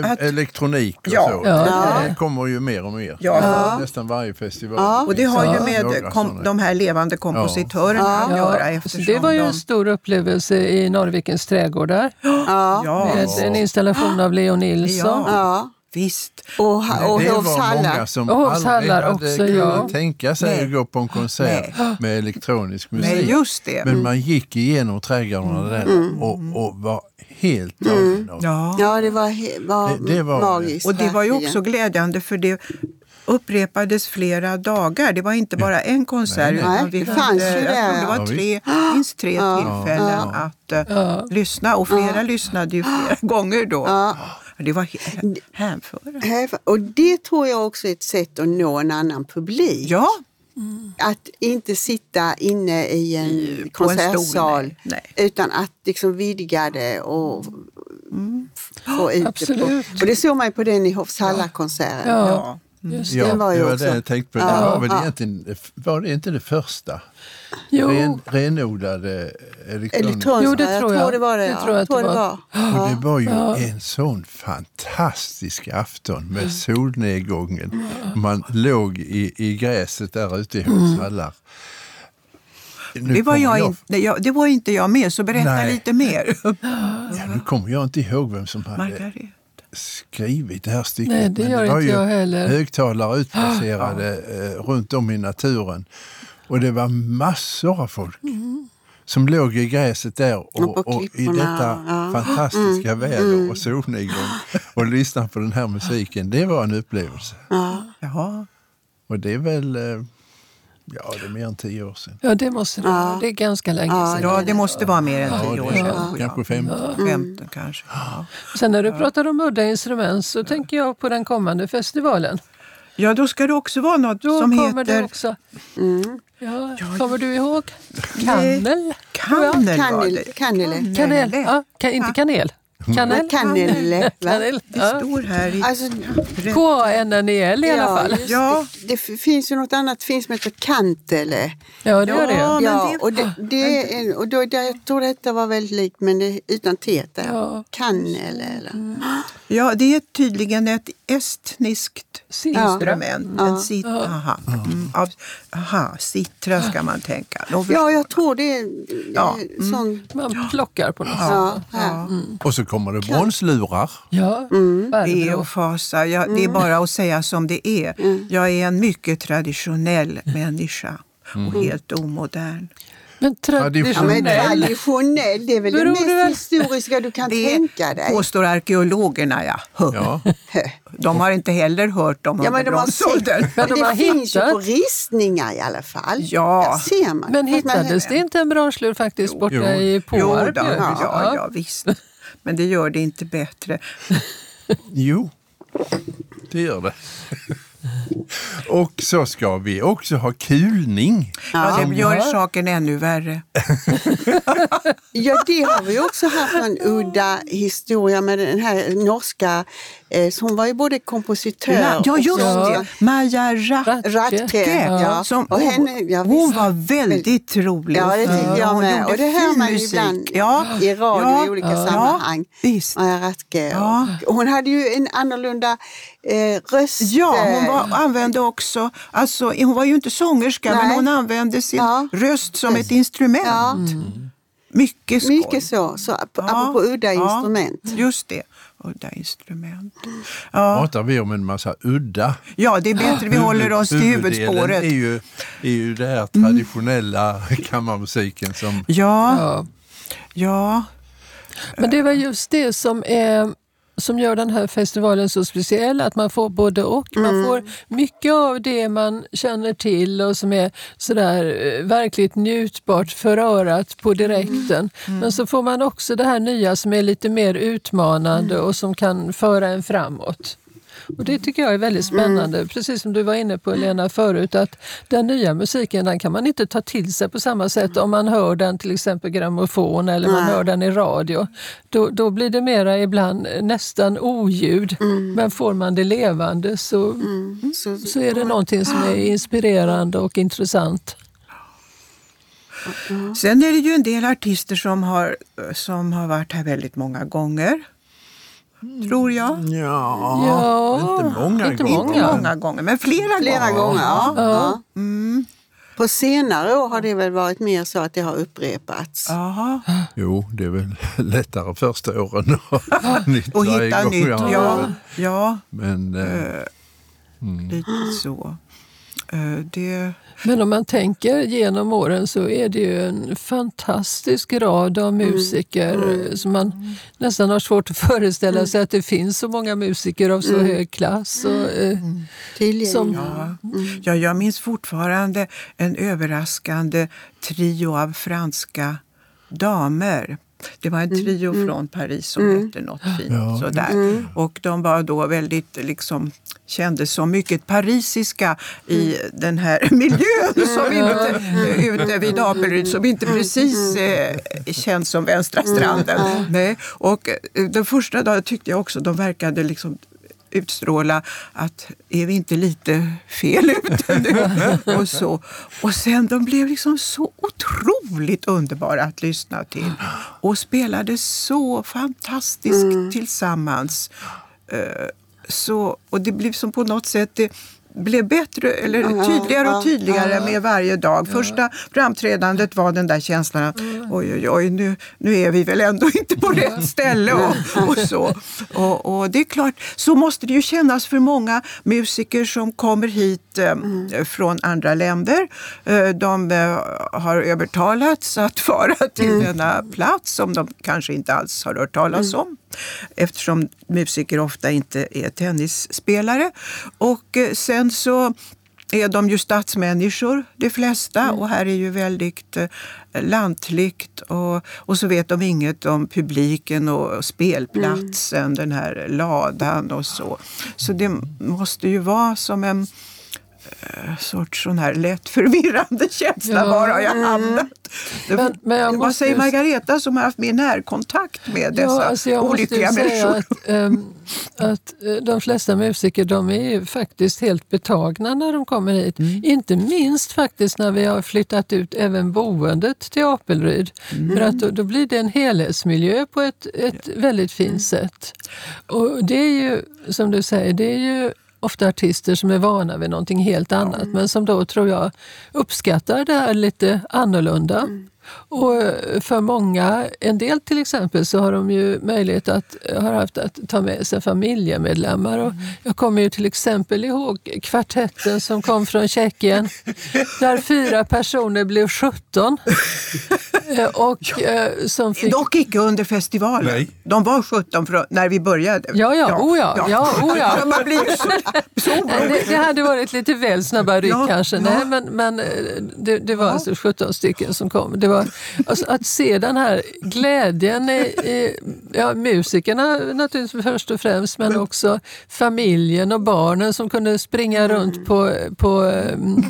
eh, Att- elektronik och Ja. så. Ja. Det kommer ju mer och mer. Ja. Nästan varje festival. Ja. Och det har ju med kom, sådana. de här levande kompositörerna att göra. Eftersom det var ju de, en stor upplevelse i Norrvikens trädgårdar Ja, ja, med en installation av Leo Nilsson. Ja. Visst. Och, och det var Hovshallar. många som Och Hovshallar aldrig hade också, kunnat ja. tänka sig Nej. att gå på en konsert med elektronisk musik. Nej, just det. Men man gick igenom trädgårdarna där och, och var helt tagen av Ja. Ja, det var, var, Det- det var- magiskt. Och det var ju också glädjande för det upprepades flera dagar. Det var inte bara en konsert. Nej, nej. utan vi Det hade, fanns tror där. det var Ja, tre, minst tre tillfällen att eh, lyssna och flera lyssnade ju flera gånger då. Det var hänförande. Här- Och det tror jag också är ett sätt att nå en annan publik. Ja, Att inte sitta inne i en en stol, konsertsal nej. Nej. utan att liksom vidga det och få ut det. Absolut. På. Och det såg man ju på den i Hovshalla-konserten. Ja, just det. Ja, Den var ju det var också- det jag tänkte på. Det Ja, var väl ja. var det inte det första? Jo, Ren, renodlade elektronik. Elektroniska, Jo, det jag tror tror jag. det var det. Det ja. tror jag jag att tror det det var. var. Och det var ju en sån fantastisk afton med solnedgången. Man låg i, i gräset där ute i Hovshallar. Nu det var, kommer jag inte, jag, det var inte jag med, så berätta Nej. lite mer. Ja, nu kommer jag inte ihåg vem som hade Margareta. skrivit det här stycket. Nej, det men gör var inte ju jag heller. högtalare utplacerade eh, runt om i naturen. Och det var massor av folk som låg i gräset där Och och, och i detta ja. fantastiska väder och solnedgång och lyssna på den här musiken. Det var en upplevelse. Jaha. Och det är väl, eh, ja det är mer än tio år sedan. ja, det måste det vara. Det är ganska länge sedan. Ja, det måste vara mer än Ja, tio år sedan. tror jag. kanske 15. Femton kanske. Ja. Sen när du pratar om udda instrument så tänker jag på den kommande festivalen. Ja, då ska det också vara något Då som kommer heter... det också. Mm. Ja, kommer du ihåg? Kannel? Kannel var Kanel, det. kanele. Kanel? Ja, kan, inte kanel. Kanel? Kanele. va? Kanel. Det Ja. står här i... Alltså, K-A-N-N-E-L i alla fall. Ja. det, det finns ju något annat finns som heter kantele. Ja, det gör det. Ja, ja, det- och, det, det är, och då, det, jag tror detta var väldigt likt men det, utan T där. Ja. Kannele eller? Ja, det är tydligen ett estniskt instrument. Ja. En sit, aha, mm, av, aha, sittra ska man tänka. Ja, jag tror det är, Ja, det är sån... Man plockar på något sätt. Ja, här. Mm. Och så kommer det bronslurar. Ja, Mm. Be Barbro. och fasa. Jag, Det är bara att säga som det är. Jag är en mycket traditionell människa och helt omodern. Men Ja, men traditionell. traditionell, det är väl det Beror mest det väl- historiska du kan Det tänka dig. påstår arkeologerna, ja. Ja. De har inte heller hört om Ja, men de har sett, Men de har det finns ju hittat. på ristningar i alla fall. Ja. Där ser man. Men Fast man- hittades det inte en branschlur faktiskt borta Jo. i Jo, Påarp? då, ju? ja, ja, visst. Men det gör det inte bättre. Jo, det gör det. Och så ska vi också ha kulning. Ja, Ja. det gör Ja. saken ännu värre. Ja, det har vi också haft en udda historia med den här norska, eh, hon var ju både kompositör Ja, just och det. Maja Ra- Ratke. Ja. Som, Och henne, ja, hon var väldigt rolig. Ja, det tycker jag med. Och det hör man ju ibland ja. i radio ja. i olika ja. sammanhang. Visst. Maja Ratke. Ja. Och hon hade ju en annorlunda eh, röst. Ja, hon eh, var, använde också, alltså, hon var ju inte sångerska men Nej. hon använde sin Ja. röst som ett instrument. Ja, Mycket skoj. mycket så. så ap- Ja, apropå udda ja, instrument. Just det, udda instrument. Ja, pratar vi om en massa udda. ja, det är bättre vi håller oss till huvudspåret. är ju, är ju det här traditionella kammarmusiken som... Ja, Ja. ja. Men det var just det som, är, som gör den här festivalen så speciell, att man får både och. Man får mycket av det man känner till och som är sådär eh, verkligt njutbart för örat på direkten. Men så får man också det här nya som är lite mer utmanande och som kan föra en framåt. Och Det tycker jag är väldigt spännande. Precis som du var inne på Lena förut, att den nya musiken den kan man inte ta till sig på samma sätt om man hör den till exempel grammofon eller man Nej. hör den i radio. Då, då blir det mera ibland nästan oljud. Men får man det levande så, Så, så är det någonting som är inspirerande och intressant. Sen är det ju en del artister som har, som har varit här väldigt många gånger. Tror jag. Ja, Ja, inte många inte gånger. Inte många gånger, men flera, Flera gånger, ja. ja. Mm. På senare år har det väl varit mer så att det har upprepats. Jaha. Jo, det är väl lättare första åren att nytt Och hitta gång, nytt. Ja, ja Men eh, lite så. Eh, Det, Men om man tänker genom åren så är det ju en fantastisk rad av musiker som man nästan har svårt att föreställa sig att det finns så många musiker av så hög klass. Och, eh, Tillgängligt. som, ja. Ja, jag minns fortfarande en överraskande trio av franska damer. Det var en trio från Paris som hette något fint. Ja. Sådär. Och de var då väldigt, liksom, kändes som mycket parisiska i den här miljön som ute, ute vid Apelryd som inte precis eh, känns som vänstra stranden. Nej. Och eh, den första dagen tyckte jag också de verkade liksom utstråla att är vi inte lite fel ute nu? och, så. och sen de blev liksom så otroligt underbara att lyssna till och spelade så fantastiskt tillsammans. Eh, Så, och det blev som på något sätt det blev bättre, eller tydligare och tydligare med varje dag. Första framträdandet var den där känslan att oj, oj, oj, nu, nu är vi väl ändå inte på rätt ställe. Och, och så. Och, och det är klart, så måste det ju kännas för många musiker som kommer hit eh, från andra länder. Eh, de eh, har övertalats att fara till denna plats som de kanske inte alls har hört talas om eftersom musiker ofta inte är tennisspelare. Och eh, sen så är de ju stadsmänniskor, de flesta. Mm. Och här är ju väldigt eh, lantligt. Och, och så vet de inget om publiken och spelplatsen, Mm. den här ladan och så. Så det måste ju vara som en sorts sån här lätt förvirrande känsla. Ja. Var har jag hamnat? Men- men jag vad måste säger Margareta som har haft mer närkontakt med dessa Ja, alltså jag måste olyckliga säga människor? att, ehm, att eh, de flesta musiker de är ju faktiskt helt betagna när de kommer hit. Mm. Inte minst faktiskt när vi har flyttat ut även boendet till Apelryd. Mm. För att då, då blir det en helhetsmiljö på ett, ett väldigt Mm. fint sätt. Och det är ju, som du säger, det är ju ofta artister som är vana vid någonting helt annat men som då tror jag uppskattar det här lite annorlunda. Och eh, för många, en del till exempel, så har de ju möjlighet att, har haft att ta med sig familjemedlemmar. Och jag kommer ju till exempel ihåg kvartetten som kom från Tjeckien där fyra personer blev 17. Eh, och eh, som fick Dock icke under festivalen. Nej. De var 17 för, när vi började. Ja, ja, oh ja, ja, oh ja. Nej, orolig. Det, det hade varit lite väl snabba ryck Ja, kanske. ja. Nej, men, men eh, det, det var alltså 17 stycken som kom. Det var, alltså, att se den här glädjen i, i ja, musikerna naturligtvis först och främst, men också familjen och barnen som kunde springa runt på, på um,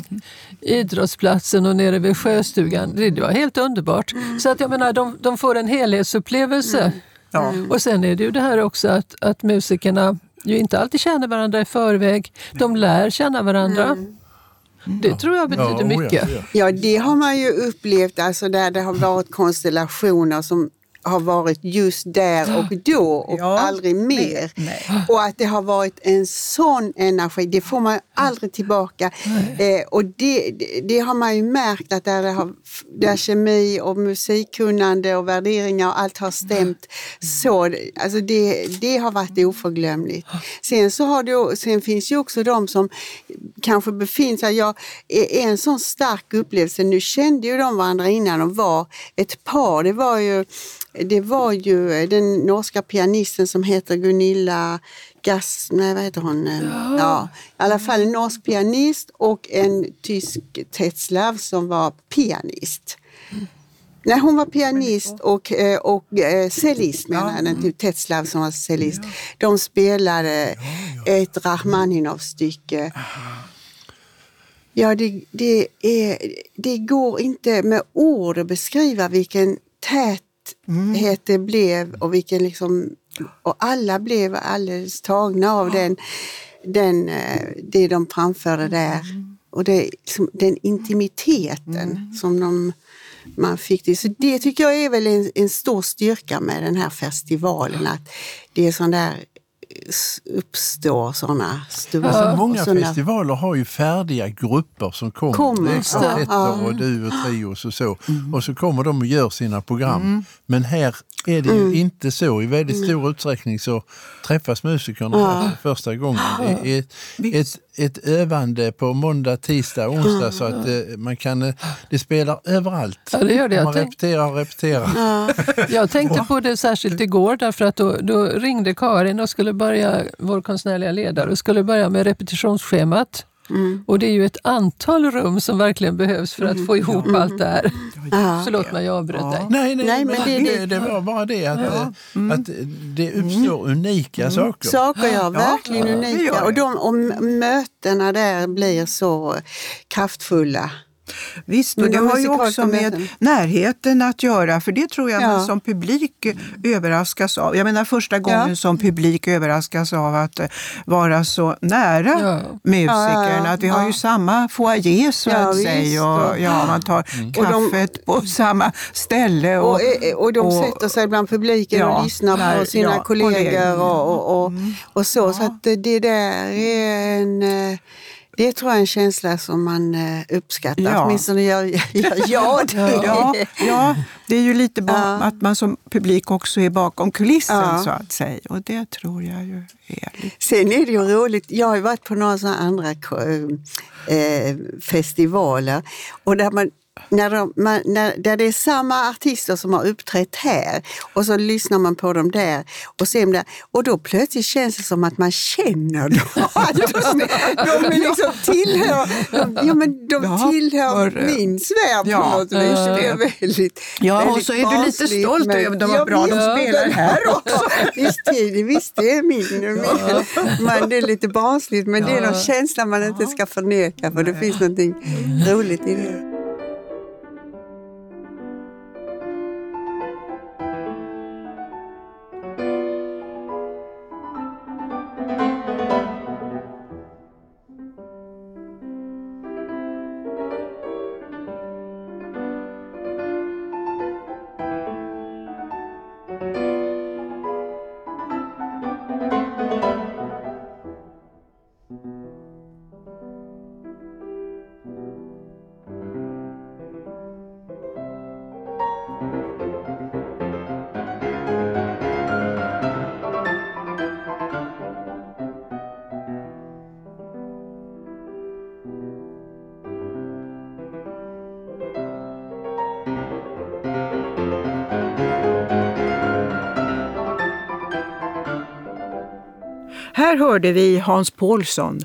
idrottsplatsen och nere vid sjöstugan. Det, var helt underbart. Så att jag menar, de, de får en helhetsupplevelse. Ja. Och sen är det ju det här också att, att musikerna ju inte alltid känner varandra i förväg. De lär känna varandra. Det tror jag betyder Ja, oh ja, mycket. ja. Ja, det har man ju upplevt, alltså där det har varit konstellationer som har varit just där och då och Ja, aldrig mer. nej. Och att det har varit en sån energi, det får man aldrig tillbaka. Eh, och det, det, det har man ju märkt att där, det har, där kemi och musikkunnande och värderingar och allt har stämt så. Alltså det, det har varit oförglömligt. Sen, så har det, sen finns ju också de som kanske befinner sig, ja, är en sån stark upplevelse. Nu kände ju de varandra innan de var ett par. Det var ju, det var ju den norska pianisten som heter Gunilla Gass, nej vad heter hon? Ja. I alla fall en norsk pianist och en tysk Tetzlaff som var pianist. Nej, hon var pianist och, eh, och eh, cellist menar jag, den Tetzlaff som var cellist. De spelade ett Rachmaninov-stycke. Ja, det, det, är, det går inte med ord att beskriva vilken täthet det blev och vilken liksom, och alla blev alldeles tagna av den, den, eh, det de framförde där. Och det, liksom, den intimiteten som de, man fick. Det. Så det tycker jag är väl en, en stor styrka med den här festivalen. Att det är sån där uppstår sådana stora... Alltså, många såna- festivaler har ju färdiga grupper som kommer. Kommer, ja, kvartetter ja. och du och trios och så. Och så kommer de och gör sina program. Men här är det ju inte så. I väldigt stor utsträckning så träffas musikerna för första gången. I Ett, ett, ett övande på måndag, tisdag, onsdag så att eh, man kan, eh, det spelar överallt. Ja, det gör det. Jag Man tänk- repeterar och repeterar. Jag tänkte på det särskilt igår därför att då, då ringde Karin och skulle börja, vår konstnärliga ledare, och skulle börja med repetitionsschemat. Och det är ju ett antal rum som verkligen behövs för att få ihop allt det här. Förlåt mig, jag avbröt dig. Nej, nej, Nej, men men det, det- det, det var bara det att, eh, att det uppstår unika saker. Saker, ja, verkligen unika. Och, de, och mötena där blir så kraftfulla. Visst, och det de har ju också med närheten att göra, för det tror jag Ja. man som publik eh, överraskas av. Jag menar första gången Ja. som publik överraskas av att eh, vara så nära Ja. musikern. Att vi har ju samma foyer så Ja, att säga. Och, ja, man tar Och de- kaffet på samma ställe. Och, Och, eh, och de sätter sig bland publiken och lyssnar där, på sina kollegor och, och, och, och så. Så att det- det där är en... Det tror jag är en känsla som man eh, uppskattar. Ja. Åtminstone gör, jag det. Ja, ja, det är ju lite Ja. att man som publik också är bakom kulissen Ja. så att säga. Och det tror jag ju är lite... Sen är det ju roligt, jag har ju varit på några sådana andra eh, festivaler och där man när, de, man, när där det är samma artister som har uppträtt här och så lyssnar man på dem där och ser där, och då plötsligt känns det som att man känner dem. De, de liksom tillhör, ja, men de Ja, tillhör för- min sfär på Ja, något vis. Det är väldigt, Ja, och väldigt så är du lite stolt över de vad bra de visst, spelar här också. Visst, det, visst, det är min. min men det är lite barnsligt, men det är någon känsla man inte ska förneka för det finns någonting roligt i det. Här hörde vi Hans Paulsson,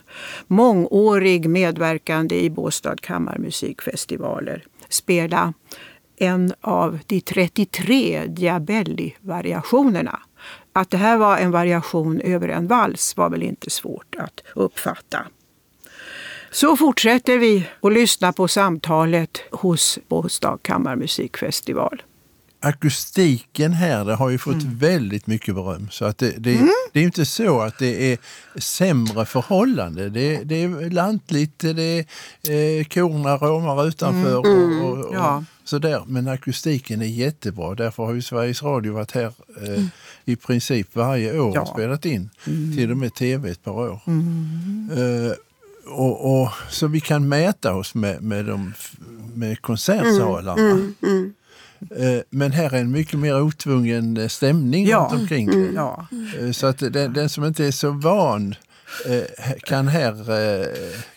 mångårig medverkande i Båstad kammarmusikfestivaler, spela en av de 33 Diabelli-variationerna. Att det här var en variation över en vals var väl inte svårt att uppfatta. Så fortsätter vi att lyssna på samtalet hos Båstad kammarmusikfestival akustiken här har ju fått väldigt mycket beröm. Så att det, det, det är inte så att det är sämre förhållande. Det, det är lantligt, det är eh, korna råmar utanför och, och, och Ja. sådär. Men akustiken är jättebra. Därför har ju Sveriges Radio varit här eh, i princip varje år Ja. och spelat in. Till och med tv ett par år. Eh, och, och, så vi kan mäta oss med, med, de, med konsertsalarna. Eh, Men här är en mycket mer otvungen eh, stämning Ja. runt omkring det. Ja. Eh, Så att den, den som inte är så van kan här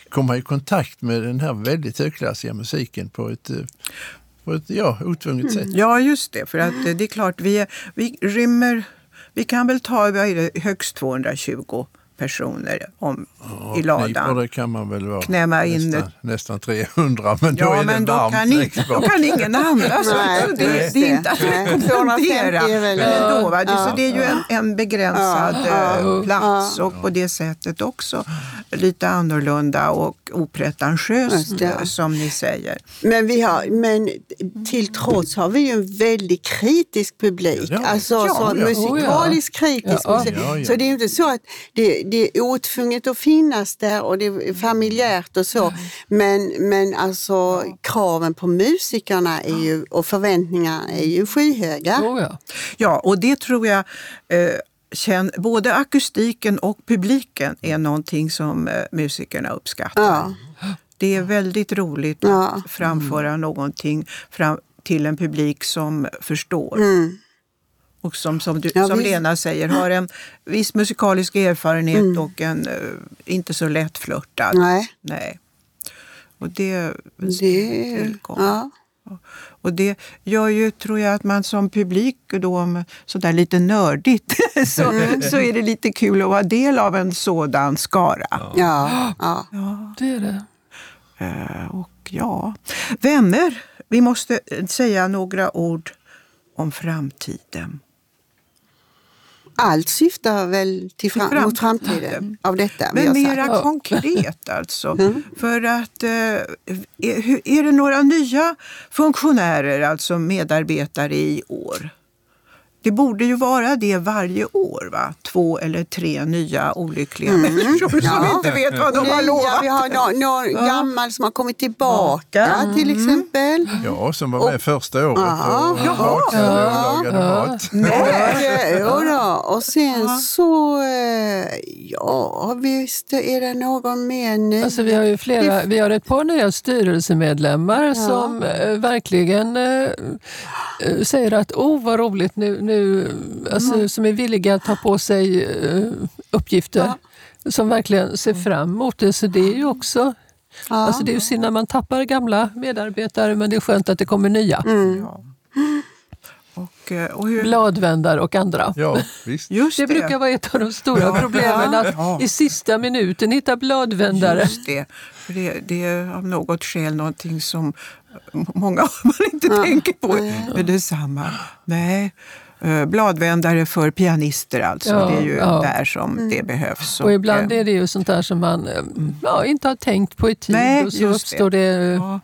komma i kontakt med den här väldigt högklassiga musiken på ett, på ett ja, otvunget sätt. Ja, just det. För att det är klart, vi, är, vi rymmer... Vi kan väl ta högst 220 personer om, i Knipor, ladan. det kan man väl vara Knämma in nästan, nästan 300 men då Ja, är men det då varmt kan, ni, då kan ingen andas. Nej, det, det är inte att rekommendera. 250 är väl- Men ändå, va? Ja. Så det är ju en, en begränsad Ja, eh, plats och på det sättet också lite annorlunda och opretentiöst eh, som ni säger. Men, vi har, men till trots har vi ju en väldigt kritisk publik. Ja. Alltså Ja, så ja. musikaliskt kritisk. Ja. musik. Ja, ja. Så det är ju inte så att det, det är otvunget att finnas där och det är familjärt och så. Men, men alltså kraven på musikerna är ju, och förväntningarna är ju skyhöga. Oh, ja. Ja, och det tror jag eh, känn, både akustiken och publiken är någonting som eh, musikerna uppskattar. Ja. Det är väldigt roligt Ja. att framföra någonting fram, till en publik som förstår. Mm. Och som, som, du, Ja, som. Lena säger, har en viss musikalisk erfarenhet Mm. och en eh, inte så lättflörtad. Nej, Nej. Och det, det. Ja. Och det gör ju, tror jag, att man som publik, då, om sådär lite nördigt, så, Mm. så är det lite kul att vara del av en sådan skara. Ja, ja. Det är det. Eh, och ja, vänner, vi måste eh, säga några ord om framtiden. Allt syftar väl till fram, Till mot framtiden. av detta Men sagt. mera konkret alltså. För att, eh, är det några nya funktionärer, alltså medarbetare i år? Det borde ju vara det varje år, va? Två eller tre nya olyckliga människor som Ja. inte vet vad de har Nya, lovat. vi har någon, någon gammal som har kommit tillbaka till Mm. exempel. Ja, som var med första året Ja. och Jaha. bakade och lagade mat. Nej. Då. Och sen så, eh, ja visst är det någon mer nu. Alltså, vi, har ju flera, vi har ett par nya styrelsemedlemmar som eh, verkligen eh, säger att oh vad roligt nu, nu alltså, som är villiga att ta på sig eh, uppgifter. Som verkligen ser fram emot det. Så det är ju också Ja. Alltså det är ju synd när man tappar gamla medarbetare men det är skönt att det kommer nya. Ja. Och, eh, och hur, Bladvändare och andra. Ja, visst. just Det brukar vara ett av de stora Ja, problemen, att ja. i sista minuten hitta bladvändare. Just det. För det, det är av något skäl någonting som många man inte tänker på. Men detsamma. Nej. Eh, Bladvändare för pianister alltså. Ja, det är ju ja. där som det behövs. Och ibland eh, är det ju sånt där som man eh, ja, inte har tänkt på i tid Nej, och så det. uppstår det, ja,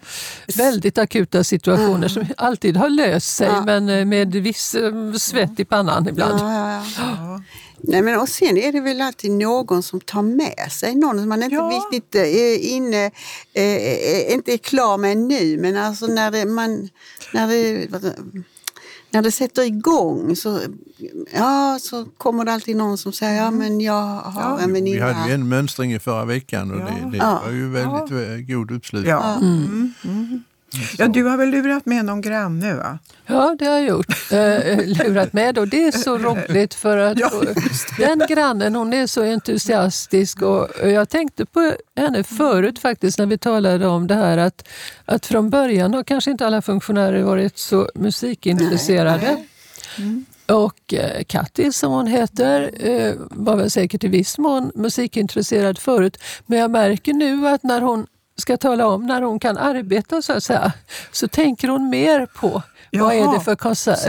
väldigt akuta situationer som alltid har löst sig Ja. men med viss svett i pannan ibland. Ja, ja, ja. Nej, men och sen är det väl alltid någon som tar med sig någon som man inte Ja. riktigt är inne, eh, eh, inte är klar med nu. Men alltså när det, man, när det, när det sätter igång så, ja, så kommer det alltid någon som säger ja men jag har en Vi väninna. hade ju en mönstring i förra veckan och Ja. det, det Ja. var ju väldigt eh, god uppslutning. ja. Mm. Mm. Ja, du har väl lurat med någon granne va? Ja, det har jag gjort. Eh, lurat med och det är så roligt för att Ja, den grannen hon är så entusiastisk och jag tänkte på henne förut faktiskt när vi talade om det här att, att från början har kanske inte alla funktionärer varit så musikintresserade. Och eh, Katti som hon heter eh, var väl säkert i viss mån musikintresserad förut. Men jag märker nu att när hon ska tala om när hon kan arbeta så att säga, så tänker hon mer på vad är Jaha, det för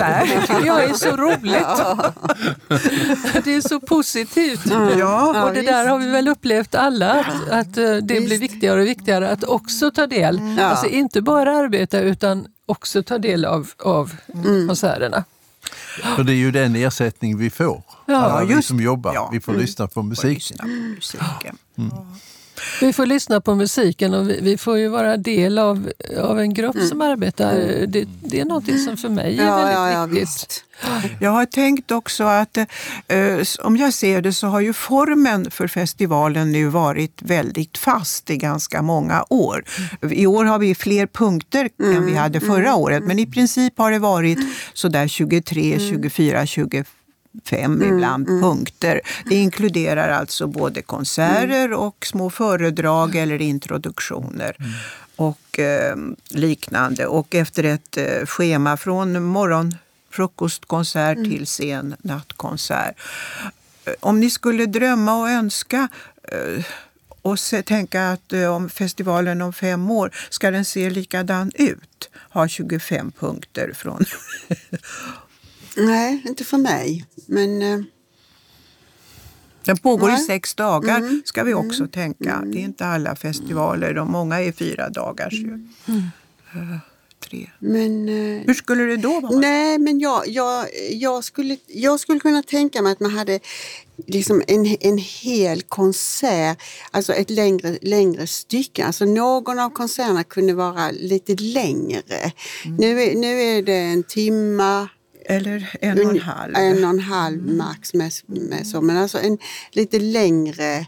här. Det tycker jag är så roligt. det är så positivt. Ja, och det där har vi väl upplevt alla, att, att eh, det blir Visst. viktigare och viktigare att också ta del. Ja. Alltså inte bara arbeta utan också ta del av, av konserterna. För det är ju den ersättning vi får, Ja, alla vi just- som jobbar. ja. Vi får lyssna på och musik. lyssna på musiken. Vi får lyssna på musiken och vi, vi får ju vara del av, av en grupp som arbetar. Det, det är någonting som för mig är Ja, väldigt ja, ja, viktigt. visst. Jag har tänkt också att eh, om jag ser det så har ju formen för festivalen nu varit väldigt fast i ganska många år. I år har vi fler punkter än vi hade förra året men i princip har det varit sådär 23, 24, 25 ibland punkter. Det inkluderar alltså både konserter och små föredrag eller introduktioner och eh, liknande. Och efter ett eh, schema från morgon frukostkonsert till sen nattkonsert. Eh, Om ni skulle drömma och önska eh, och se, tänka att eh, om festivalen om fem år, ska den se likadan ut? Ha 25 punkter från... Nej, inte för mig. Men eh, Den pågår i Nej. sex dagar, ska vi också tänka. Det är inte alla festivaler, de många är fyra dagars. ju. Eh, tre. men eh, Hur skulle det då vara? Nej, men jag, jag, jag, skulle, jag skulle kunna tänka mig att man hade liksom en, en hel konsert, alltså ett längre, längre stycke. Alltså någon av konserterna kunde vara lite längre. Nu, är, nu är det en timma, Eller en och en halv? en och en halv max. Med, med så, men alltså en lite längre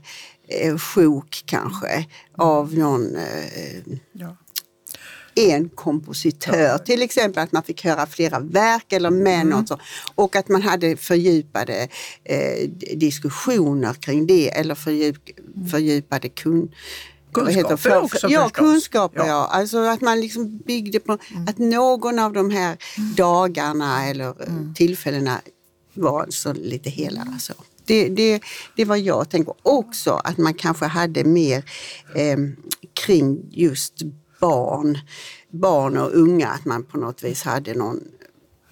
eh, sjok kanske av någon eh, Ja. en kompositör. Till exempel att man fick höra flera verk eller med Mm. något så. Och att man hade fördjupade eh, diskussioner kring det eller fördjup, fördjupade kun? Kunskaper också Ja, förstås. kunskaper Ja. ja. Alltså att man liksom byggde på att någon av de här dagarna eller eh, tillfällena var så lite hela. Så. Det, det, det var jag tänkte. Också att man kanske hade mer eh, kring just barn, barn och unga, att man på något vis hade någon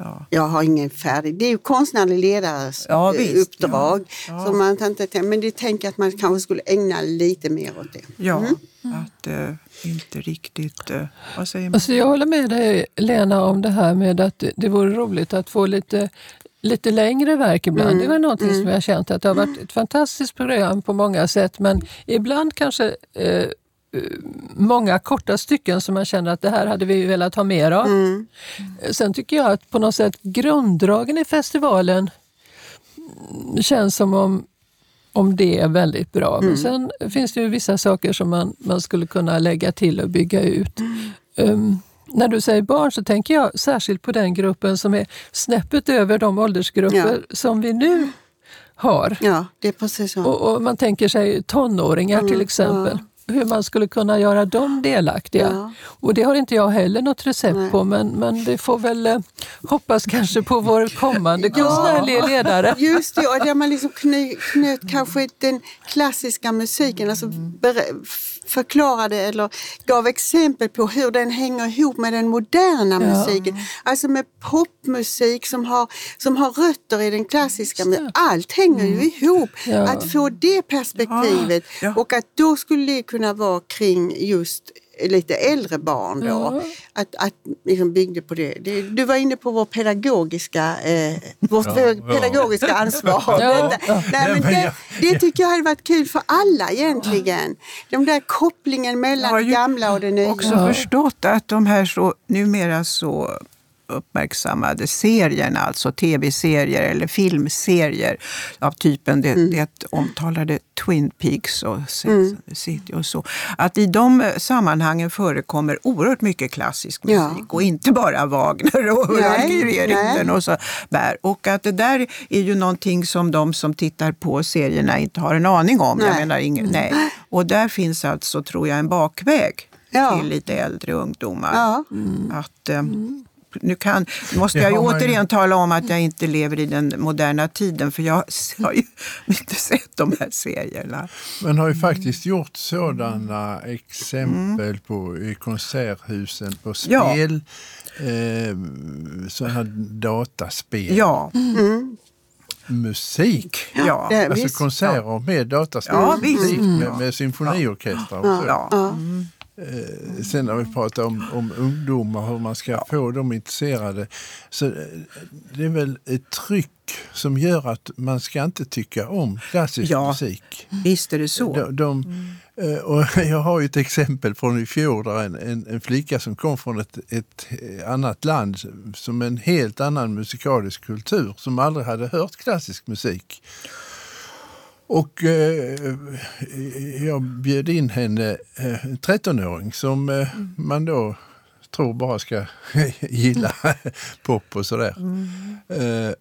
Ja. jag har ingen färdig... Det är ju konstnärlig ledares Ja, eh, visst. uppdrag. Ja. Ja. Så man inte, men det tänker att man kanske skulle ägna lite mer åt det. Ja, att eh, inte riktigt... Eh, vad säger man? Alltså jag håller med dig Lena om det här med att det- vore roligt att få lite, lite längre verk ibland. Det var någonting som jag känt att det har varit ett fantastiskt program på många sätt men ibland kanske eh, många korta stycken som man känner att det här hade vi velat ha mer av. Eh, Sen tycker jag att på något sätt grunddragen i festivalen mm, känns som om om det är väldigt bra. Men sen finns det ju vissa saker som man, man skulle kunna lägga till och bygga ut. Um, när du säger barn så tänker jag särskilt på den gruppen som är snäppet över de åldersgrupper som vi nu har. Ja, det är precis så. Och, och man tänker sig tonåringar till exempel. Hur man skulle kunna göra dem delaktiga. Ja. Och det har inte jag heller något recept Nej. på, men, men det får väl eh, hoppas kanske på vår kommande konstnärliga ledare. Just det, och där man liksom knö, knöt kanske den klassiska musiken, alltså förklarade eller gav exempel på hur den hänger ihop med den moderna musiken. Alltså med popmusik som har, som har rötter i den klassiska musiken. Allt hänger ju ihop. Ja. Att få det perspektivet Ja. och att då skulle det kunna vara kring just lite äldre barn då. Ja. Att, att liksom byggde på det. Du var inne på vår pedagogiska, eh, vårt Ja, pedagogiska ansvar. Ja. Nej, men det, jag- det tycker jag hade varit kul för alla egentligen. Den där kopplingen mellan Jag har det gamla och det nya. också förstått att de här så, numera så uppmärksammade serierna, alltså tv-serier eller filmserier av typen det, Mm. det omtalade Twin Peaks och the City och så. Att i de eh, sammanhangen förekommer oerhört mycket klassisk musik Ja. och inte bara Wagner och nej. och så där. Och att det där är ju någonting som de som tittar på serierna inte har en aning om. Jag Nej. menar, ingen, nej. Och där finns alltså, tror jag, en bakväg Ja. till lite äldre ungdomar. Ja. Att, eh, nu kan, måste jag ju återigen tala om att jag inte lever i den moderna tiden för jag har ju inte sett de här serierna. Man har ju faktiskt gjort sådana exempel på, i konserthusen på Ja. spel, eh, sådana dataspel, Ja, musik. ja. Det- Alltså visst. konserter med dataspel, Ja, visst. musik, Mm. med, med symfoniorkestrar och så. ja. Ja. Eh, Sen när vi pratar om, om ungdomar, hur man ska få dem intresserade. Så eh, det är väl ett tryck som gör att man ska inte tycka om klassisk Ja. musik. Visst är det så. De, de, eh, och jag har ett exempel från i fjol där en, en, en flicka som kom från ett, ett annat land som en helt annan musikalisk kultur som aldrig hade hört klassisk musik. Och eh, jag bjöd in henne, eh, en 13-åring som eh, man då tror bara ska gilla pop och sådär. Eh,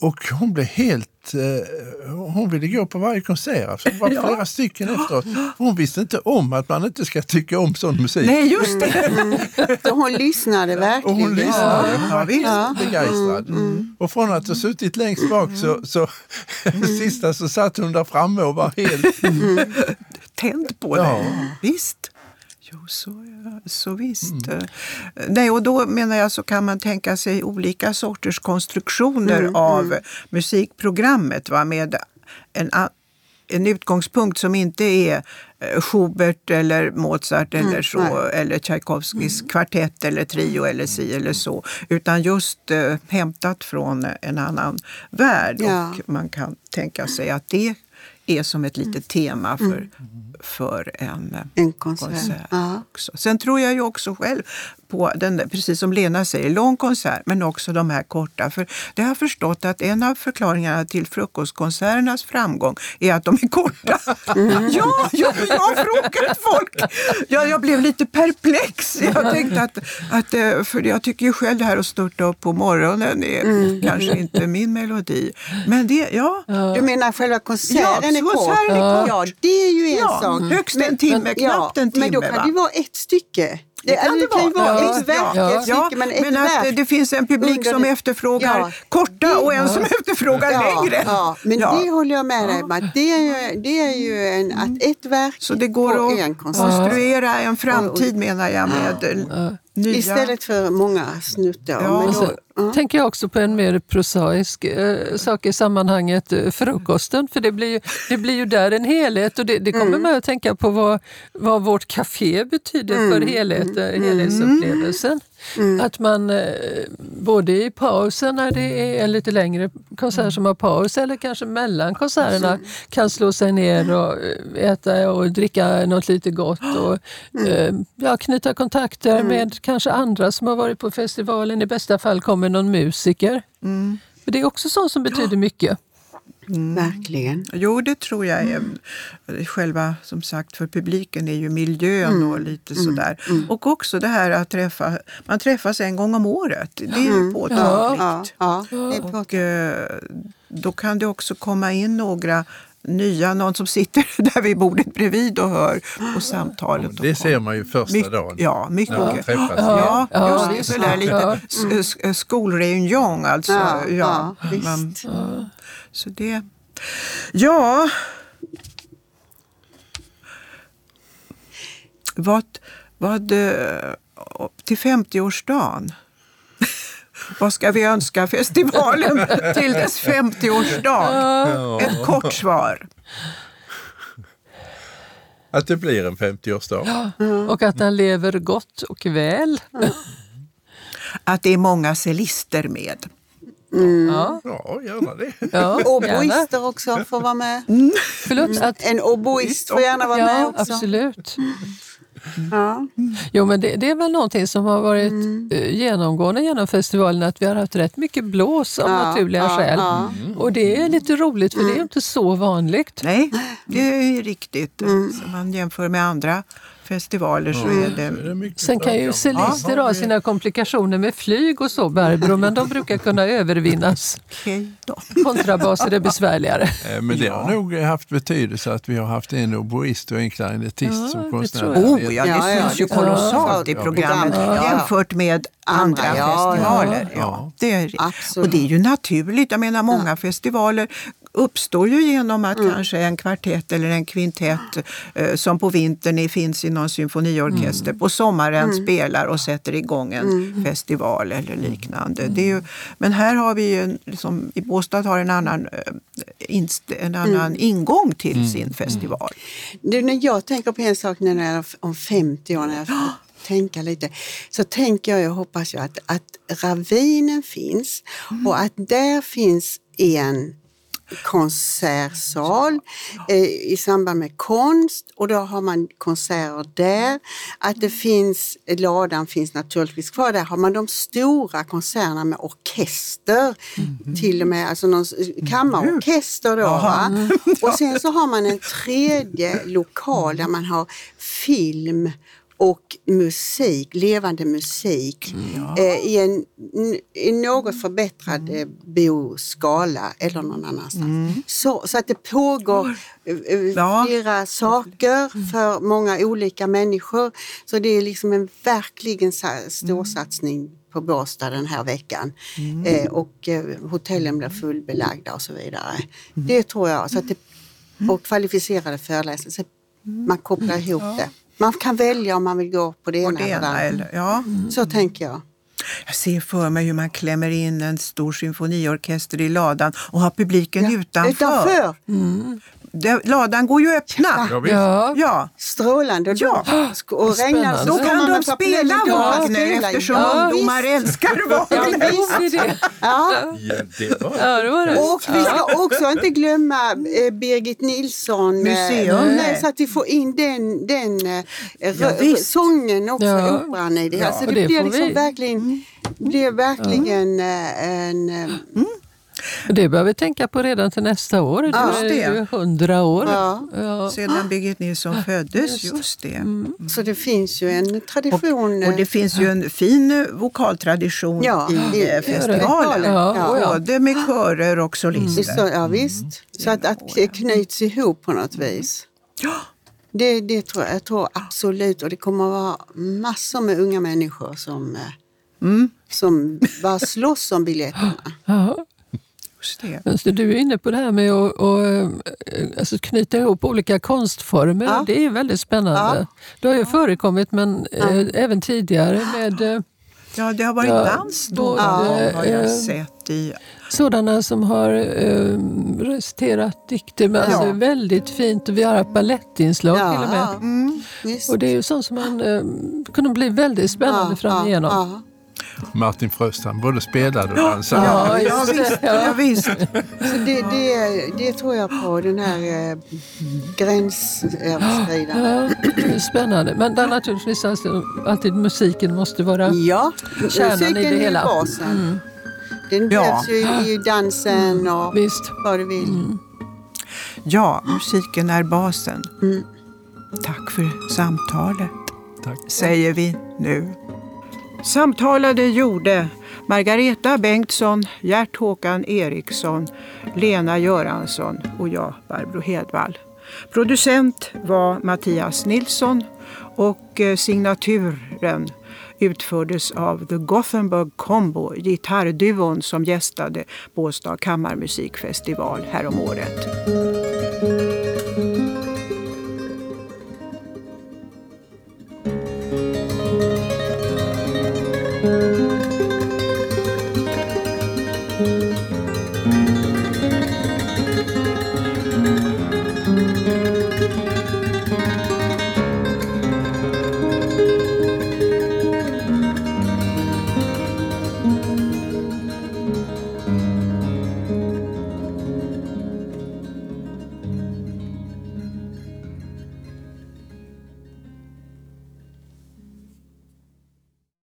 och hon blev helt... Eh, hon ville gå på varje konsert. Alltså, det var Ja. flera stycken efteråt. Hon visste inte om att man inte ska tycka om sån musik. Nej, just det! Så hon lyssnade Och verkligen. hon lyssnade. Hon var Ja, visst. helt begeistrad. Och från att ha suttit längst bak så, så sista så satt hon där framme och var helt... Tänd på Ja. det. Visst. Jo, så, så visst. Eh, Nej, och då menar jag så kan man tänka sig olika sorters konstruktioner av musikprogrammet va, med en, en utgångspunkt som inte är eh, Schubert eller Mozart eller så, nej. eller Tchaikovskys kvartett eller trio eller si eller så, utan just eh, hämtat från en annan värld. Ja. Och man kan tänka sig att det är som ett litet tema för, för en eh, En konsert. konsert. Också. Sen tror jag ju också själv på, den, där- precis som Lena säger, lång konsert men också de här korta. För det har jag förstått att en av förklaringarna till frukostkonserternas framgång är att de är korta. Ja, ja, jag har frågat folk. Ja, jag blev lite perplex. Jag tänkte att, att, eh, för jag tycker ju själv det här att störta upp på morgonen är kanske inte min melodi. Men det, ja. Du menar själva konserten Ja, är kort? konserten är kort. Ja, det är ju en Ja, sak. högst en timme, knappt en Men då timme, kan va? det vara ett stycke. Det kan alltså, det kan vara. vara Ja, ett verk, ja. stycke, men men att det finns en publik som det- efterfrågar Ja. korta och en som efterfrågar ja, längre. Ja, men Ja. det håller jag med dig om. Det är ju, det är ju en, att ett verk Så det går att en konstruera en framtid menar jag med nya... Istället för många snuttar. Ja, men då, så tänker jag också på en mer prosaisk eh, sak i sammanhanget, eh, frukosten. För det blir, ju, det blir ju där en helhet. Och det, det kommer mig att tänka på vad, vad vårt café betyder för helhet, eh, helhetsupplevelsen. Att man eh, både i pausen när det är en lite längre konsert som har paus eller kanske mellan konserterna kan slå sig ner och eh, äta och dricka något lite gott och eh, ja, knyta kontakter med kanske andra som har varit på festivalen. I bästa fall kommer någon musiker. Det är också sånt som betyder mycket. Verkligen. Jo, det tror jag är. Själva, som sagt, för publiken är ju miljön och lite sådär. Och också det här att träffa, man träffas en gång om året. Det är ju påtagligt. Ja, ja, det är Och eh, då kan det också komma in några nya, någon som sitter där vid bordet bredvid och hör på samtalet. Det ser man ju första mycket, dagen. Ja, mycket. När man träffas. Ja, Ja, just det. Sådär lite Ja. skolreunion alltså. Ja, Ja, ja, visst. man, så det... Ja... Vad, vad, eh, till 50-årsdagen, vad ska vi önska festivalen till dess 50-årsdag? Ett kort svar. Att det blir en 50-årsdag. Och att den lever gott och väl. Att det är många celister med. Ja, Ja, gärna det. ja. Oboister också får vara med. Förlåt, att, En oboist får gärna vara med ja, också. absolut. Ja. Jo, men det, det är väl någonting som har varit Mm. eh, genomgående genom festivalen, att vi har haft rätt mycket blås av Ja, naturliga ja, skäl. ja. Och det är lite roligt, för det är ju inte så vanligt. Nej, det är riktigt. Om man jämför med andra festivaler så är Så är det... det mycket Sen kan ju bra. celister ha sina komplikationer med flyg och så, Barbro, men de brukar kunna övervinnas. Okej då. Kontrabaser är besvärligare. Eh, Men det har nog haft betydelse att vi har haft en oboist och en klarinettist Ja, som det konstnär. tror jag. Oh ja, det Ja, ja, syns ju det- kolossalt i ja, programmet programmet, ja. jämfört med andra ja, festivaler. ja. Ja, det är, och det är ju naturligt. Jag menar, många festivaler uppstår ju genom att kanske en kvartett eller en kvintett eh, som på vintern finns i någon symfoniorkester på sommaren spelar och sätter igång en festival eller liknande. Det är ju, men här har vi ju, liksom, i Båstad har en annan, eh, inst, en annan ingång till sin festival. Du, när jag tänker på en sak när jag, om 50 år, när jag får tänka lite, så tänker jag, jag hoppas jag att, att ravinen finns och att där finns en konsertsal eh, i samband med konst och då har man konserter där. Att det finns, ladan finns naturligtvis kvar, där har man de stora konserterna med orkester. Till och med alltså någon s- kammarorkester då. Och sen så har man en tredje lokal där man har film och musik, levande musik eh, i en i något förbättrad eh, bioskala eller någon annanstans. Så, så att det pågår eh, eh, Ja. flera saker för många olika människor. Så det är liksom en verkligen sa- stor satsning på Båstad den här veckan. Eh, och eh, hotellen blir fullbelagda och så vidare. Det tror jag. Så att det, och kvalificerade föreläsare. Så man kopplar ihop det. Man kan välja om man vill gå på det Och ena det eller ena, ja. Så tänker jag. Jag ser för mig hur man klämmer in en stor symfoniorkester i ladan och har publiken utanför. Utanför! Det, ladan går ju att öppna. Ja. Ja, Ja, Strålande. Ja. Och regnar så då kan de spela Ja, Wagner eftersom Ja, ungdomar visst. älskar ja Wagner. Ja. Ja, det var Ja, det var det. Och vi ska också inte glömma eh, Birgit Nilsson. eh, Museum. nej, så att vi får in den, den eh, visst. sången också, Ja. operan i det här. Ja, så det, det blir liksom vi. verkligen, blir verkligen en... eh, Och Det bör vi tänka på redan till nästa år. Det Ja, är det. ju hundra år. Ja. Ja. Sedan Birgit Nilsson föddes, just det. Så det finns ju en tradition. Och det eh, finns ju en fin vokaltradition Ja, i eh, det festivalen. Ja, Ja. och ja. Både med körer och solister. Så, ja, visst. Så att, att det knyts ihop på något vis. Det, det tror jag, jag tror absolut. Och det kommer att vara massor med unga människor som, eh, som bara slåss om biljetterna. Ja. Just det. Men så du är inne på det här med att, att eh, alltså knyta ihop olika konstformer. Ja. Det är väldigt spännande. Ja. Det har ju förekommit, men eh, även tidigare med eh, Ja, det har varit Ja, dans då, både, har jag sett i... sådana som har eh, reciterat dikter. Men alltså Ja. väldigt fint. Och vi har haft balettinslag Ja, till och med. ja. Mm. Och det är ju sånt som man eh, kunde bli väldigt spännande fram igenom. Ja. Martin Fröst, han både spelade och dansade. Ja, Ja, visst. det. Ja, Ja. visst. Så det, det, det tror jag på, den här eh, gränsöverskridande. Ja, är spännande. Men där naturligtvis alltså, alltid musiken måste vara... Ja, Kärnan i musiken det är ju hela. Mm. basen. Den Ja. ju i dansen och Visst. vad du vill. Ja, musiken är basen. Mm. Tack för samtalet, Tack. säger vi nu. Samtalade gjorde Margareta Bengtsson, Gert Håkan Eriksson, Lena Göransson och jag, Barbro Hedvall. Producent var Mattias Nilsson och eh, signaturen utfördes av The Gothenburg Combo, gitarrduon som gästade Båstad kammarmusikfestival häromåret. året.